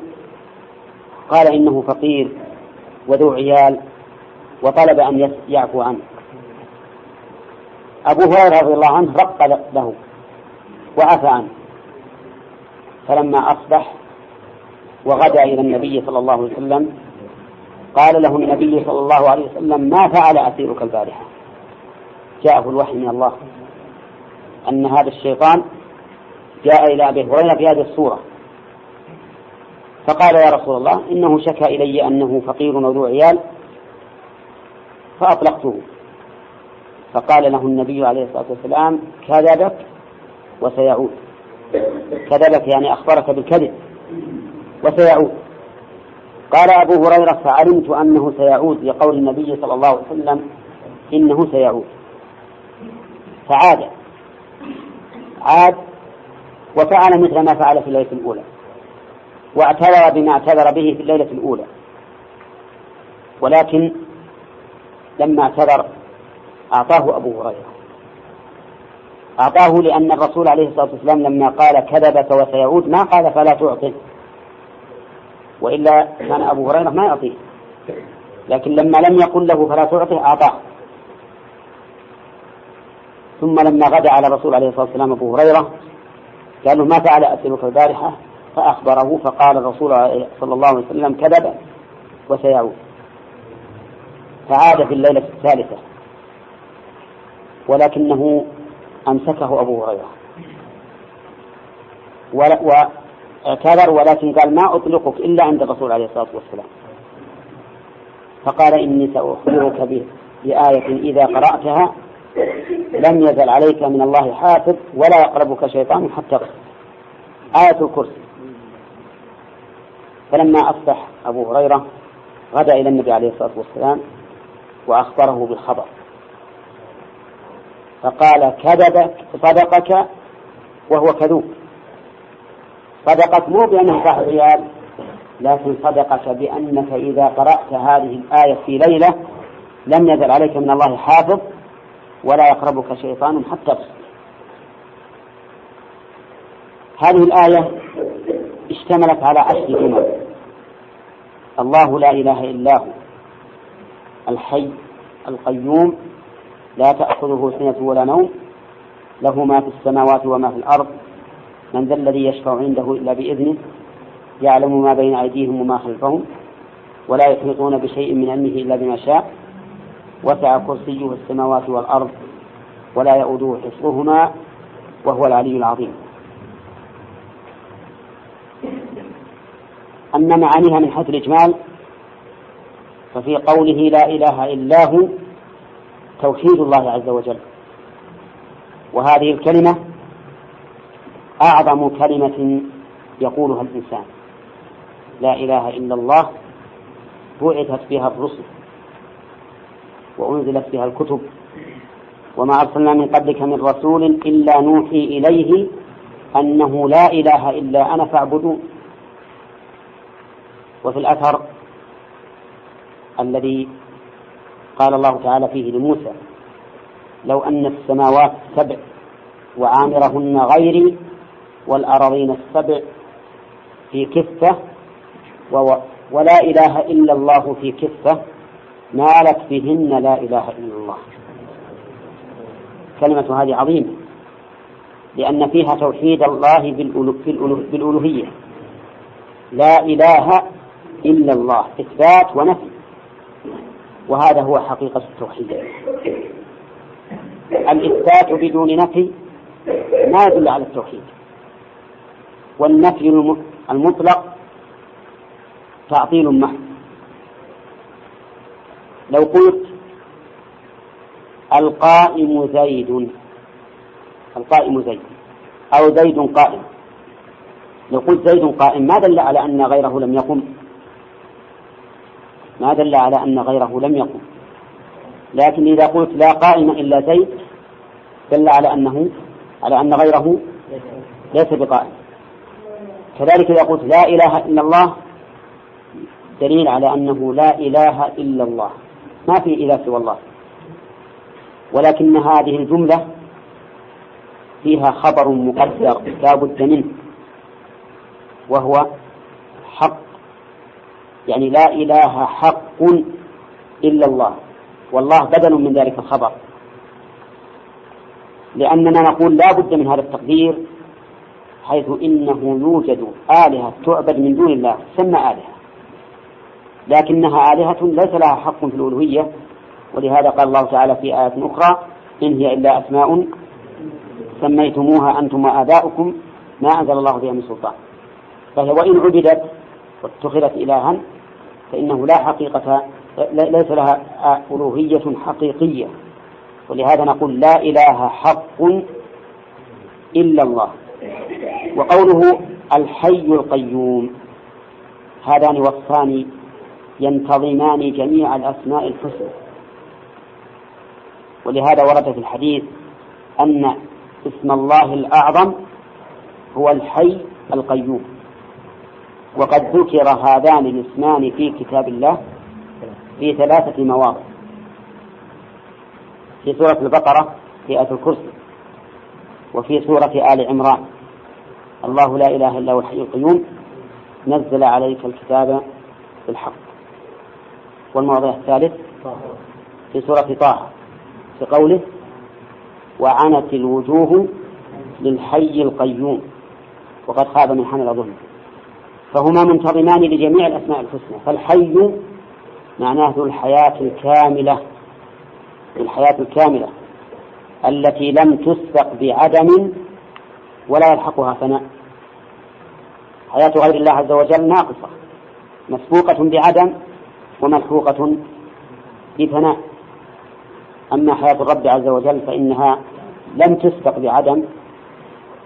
قال إنه فقير وذو عيال وطلب أن يعفو عنه. أبو هريرة رضي الله عنه رق له وعفى عنه. فلما أصبح وغدا إلى النبي صلى الله عليه وسلم قال له النبي صلى الله عليه وسلم ما فعل أسيرك البارحة؟ جاءه الوحي من الله أن هذا الشيطان جاء إلى أبي هريرة في هذه الصورة. فقال يا رسول الله إنه شكى إلي أنه فقير وذو عيال فأطلقته. فقال له النبي عليه الصلاة والسلام كذبك وسيعود. كذبك يعني أخبرك بالكذب وسيعود. قال أبو هريرة فعلمت أنه سيعود لقول النبي صلى الله عليه وسلم إنه سيعود. فعاد. عاد وفعل مثل ما فعل في الليلة الأولى. واعتذر بما اعتذر به في الليلة الأولى. ولكن لما اعتذر أعطاه أبو هريرة. أعطاه لأن الرسول عليه الصلاة والسلام لما قال كذبك وسيعود ما قال فلا تعطه. وإلا كان أبو هريرة ما يعطيه. لكن لما لم يقل له فلا تعطه أعطاه. ثم لما غدا على الرسول عليه الصلاة والسلام أبو هريرة قال له ما فعل أسلمك البارحة فأخبره فقال الرسول صلى الله عليه وسلم كذب وسيعود. فعاد في الليلة الثالثة ولكنه أمسكه أبو هريرة. واعتذر ولكن قال ما أطلقك إلا عند الرسول عليه الصلاة والسلام. فقال إني سأخبرك بآية إذا قرأتها لم يزل عليك من الله حافظ ولا يقربك شيطان حتى آية الكرسي. فلما أصبح أبو هريرة غدا إلى النبي عليه الصلاة والسلام وأخبره بالخبر. فقال كذبك صدقك وهو كذوب. صدقك مو بأنه صاحب ريال لكن صدقك بأنك إذا قرأت هذه الآية في ليلة لم يزل عليك من الله حافظ ولا يقربك شيطان حتى تصبح هذه الآية اشتملت على عشر جمل. الله لا إله إلا هو. الحي القيوم لا تأخذه سنة ولا نوم. له ما في السماوات وما في الأرض. من ذا الذي يشفع عنده إلا بإذنه يعلم ما بين أيديهم وما خلفهم ولا يحيطون بشيء من علمه إلا بما شاء. وسع كرسيه السماوات والأرض ولا يؤوده حفظهما وهو العلي العظيم. أما معانيها من حيث الإجمال ففي قوله لا إله إلا هو توحيد الله عز وجل. وهذه الكلمة أعظم كلمة يقولها الإنسان. لا إله إلا الله بعثت بها الرسل. وأنزلت بها الكتب. وما أرسلنا من قبلك من رسول إلا نوحي إليه أنه لا إله إلا أنا فاعبدون. وفي الأثر الذي قال الله تعالى فيه لموسى لو أن السماوات سبع وعامرهن غيري والأراضين السبع في كفة ولا إله إلا الله في كفة نالت بهن لا إله إلا الله. كلمة هذه عظيمة. لأن فيها توحيد الله بالألوهية. لا إله إلا الله. إثبات ونفي. وهذا هو حقيقة التوحيد. الإثبات بدون نفي ما يدل على التوحيد. والنفي المطلق تعطيل محض لو قلت القائم زيد القائم زيد أو زيد قائم. لو قلت زيد قائم ما دل على أن غيره لم يقم؟ ما دل على أن غيره لم يقم. لكن إذا قلت لا قائم إلا زيد دل على أنه على أن غيره ليس بقائم. كذلك إذا قلت لا إله إلا الله دليل على أنه لا إله إلا الله. ما في إله سوى الله. ولكن هذه الجملة فيها خبر مقدر لا بد منه وهو حق. يعني لا إله حق إلا الله. والله بدل من ذلك الخبر. لأننا نقول لا بد من هذا التقدير حيث إنه يوجد آلهة تعبد من دون الله تسمى آلهة. لكنها آلهة ليس لها حق في الألوهية ولهذا قال الله تعالى في آية أخرى إن هي إلا أسماء سميتموها أنتم وآباؤكم ما أنزل الله بها من سلطان. فهي وإن عبدت واتخذت إلها فإنه لا حقيقة ليس لها ألوهية حقيقية. ولهذا نقول لا إله حق إلا الله. وقوله الحي القيوم هذان وصفان ينتظمان جميع الأسماء الحسنى. ولهذا ورد في الحديث أن اسم الله الأعظم هو الحي القيوم. وقد ذكر هذان الاسمان في كتاب الله في ثلاثة مواضع. في سورة البقرة في آية الكرسي وفي سورة آل عمران. الله لا إله إلا هو الحي القيوم. نزل عليك الكتاب بالحق. والموضع الثالث في سورة طه في قوله وعنت الوجوه للحي القيوم وقد خاب من حمل ظلم. فهما منتظمان لجميع الأسماء الحسنى فالحي معناه ذو الحياة الكاملة الحياة الكاملة التي لم تسبق بعدم ولا يلحقها فناء حياة غير الله عز وجل ناقصة مسبوقة بعدم وملحوقة بفناء أما حياة الرب عز وجل فإنها لم تسبق بعدم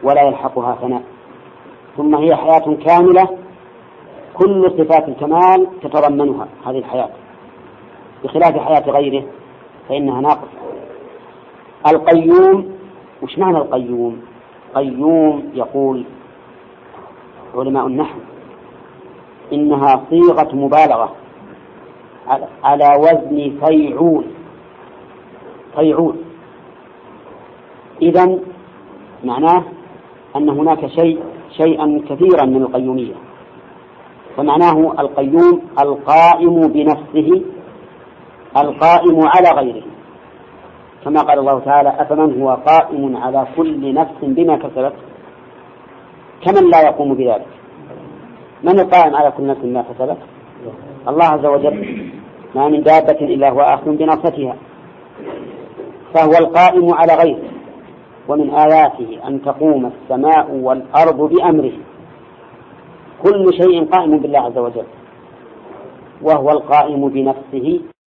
ولا يلحقها فناء. ثم هي حياة كاملة كل صفات الكمال تتضمنها هذه الحياة. بخلاف حياة غيره فإنها ناقصة. القيوم وش معنى القيوم؟ قيوم يقول علماء النحو إنها صيغة مبالغة. على وزن فيعول. فيعول. إذا معناه أن هناك شيء شيئا كثيرا من القيومية. فمعناه القيوم القائم بنفسه القائم على غيره. كما قال الله تعالى أفمن هو قائم على كل نفس بما كسبت؟ كمن لا يقوم بذلك؟ من القائم على كل نفس بما كسبت؟ الله عز وجل ما من دابة إلا هو آخذ بناصتها فهو القائم على غيره ومن آياته أن تقوم السماء والأرض بأمره. كل شيء قائم بالله عز وجل وهو القائم بنفسه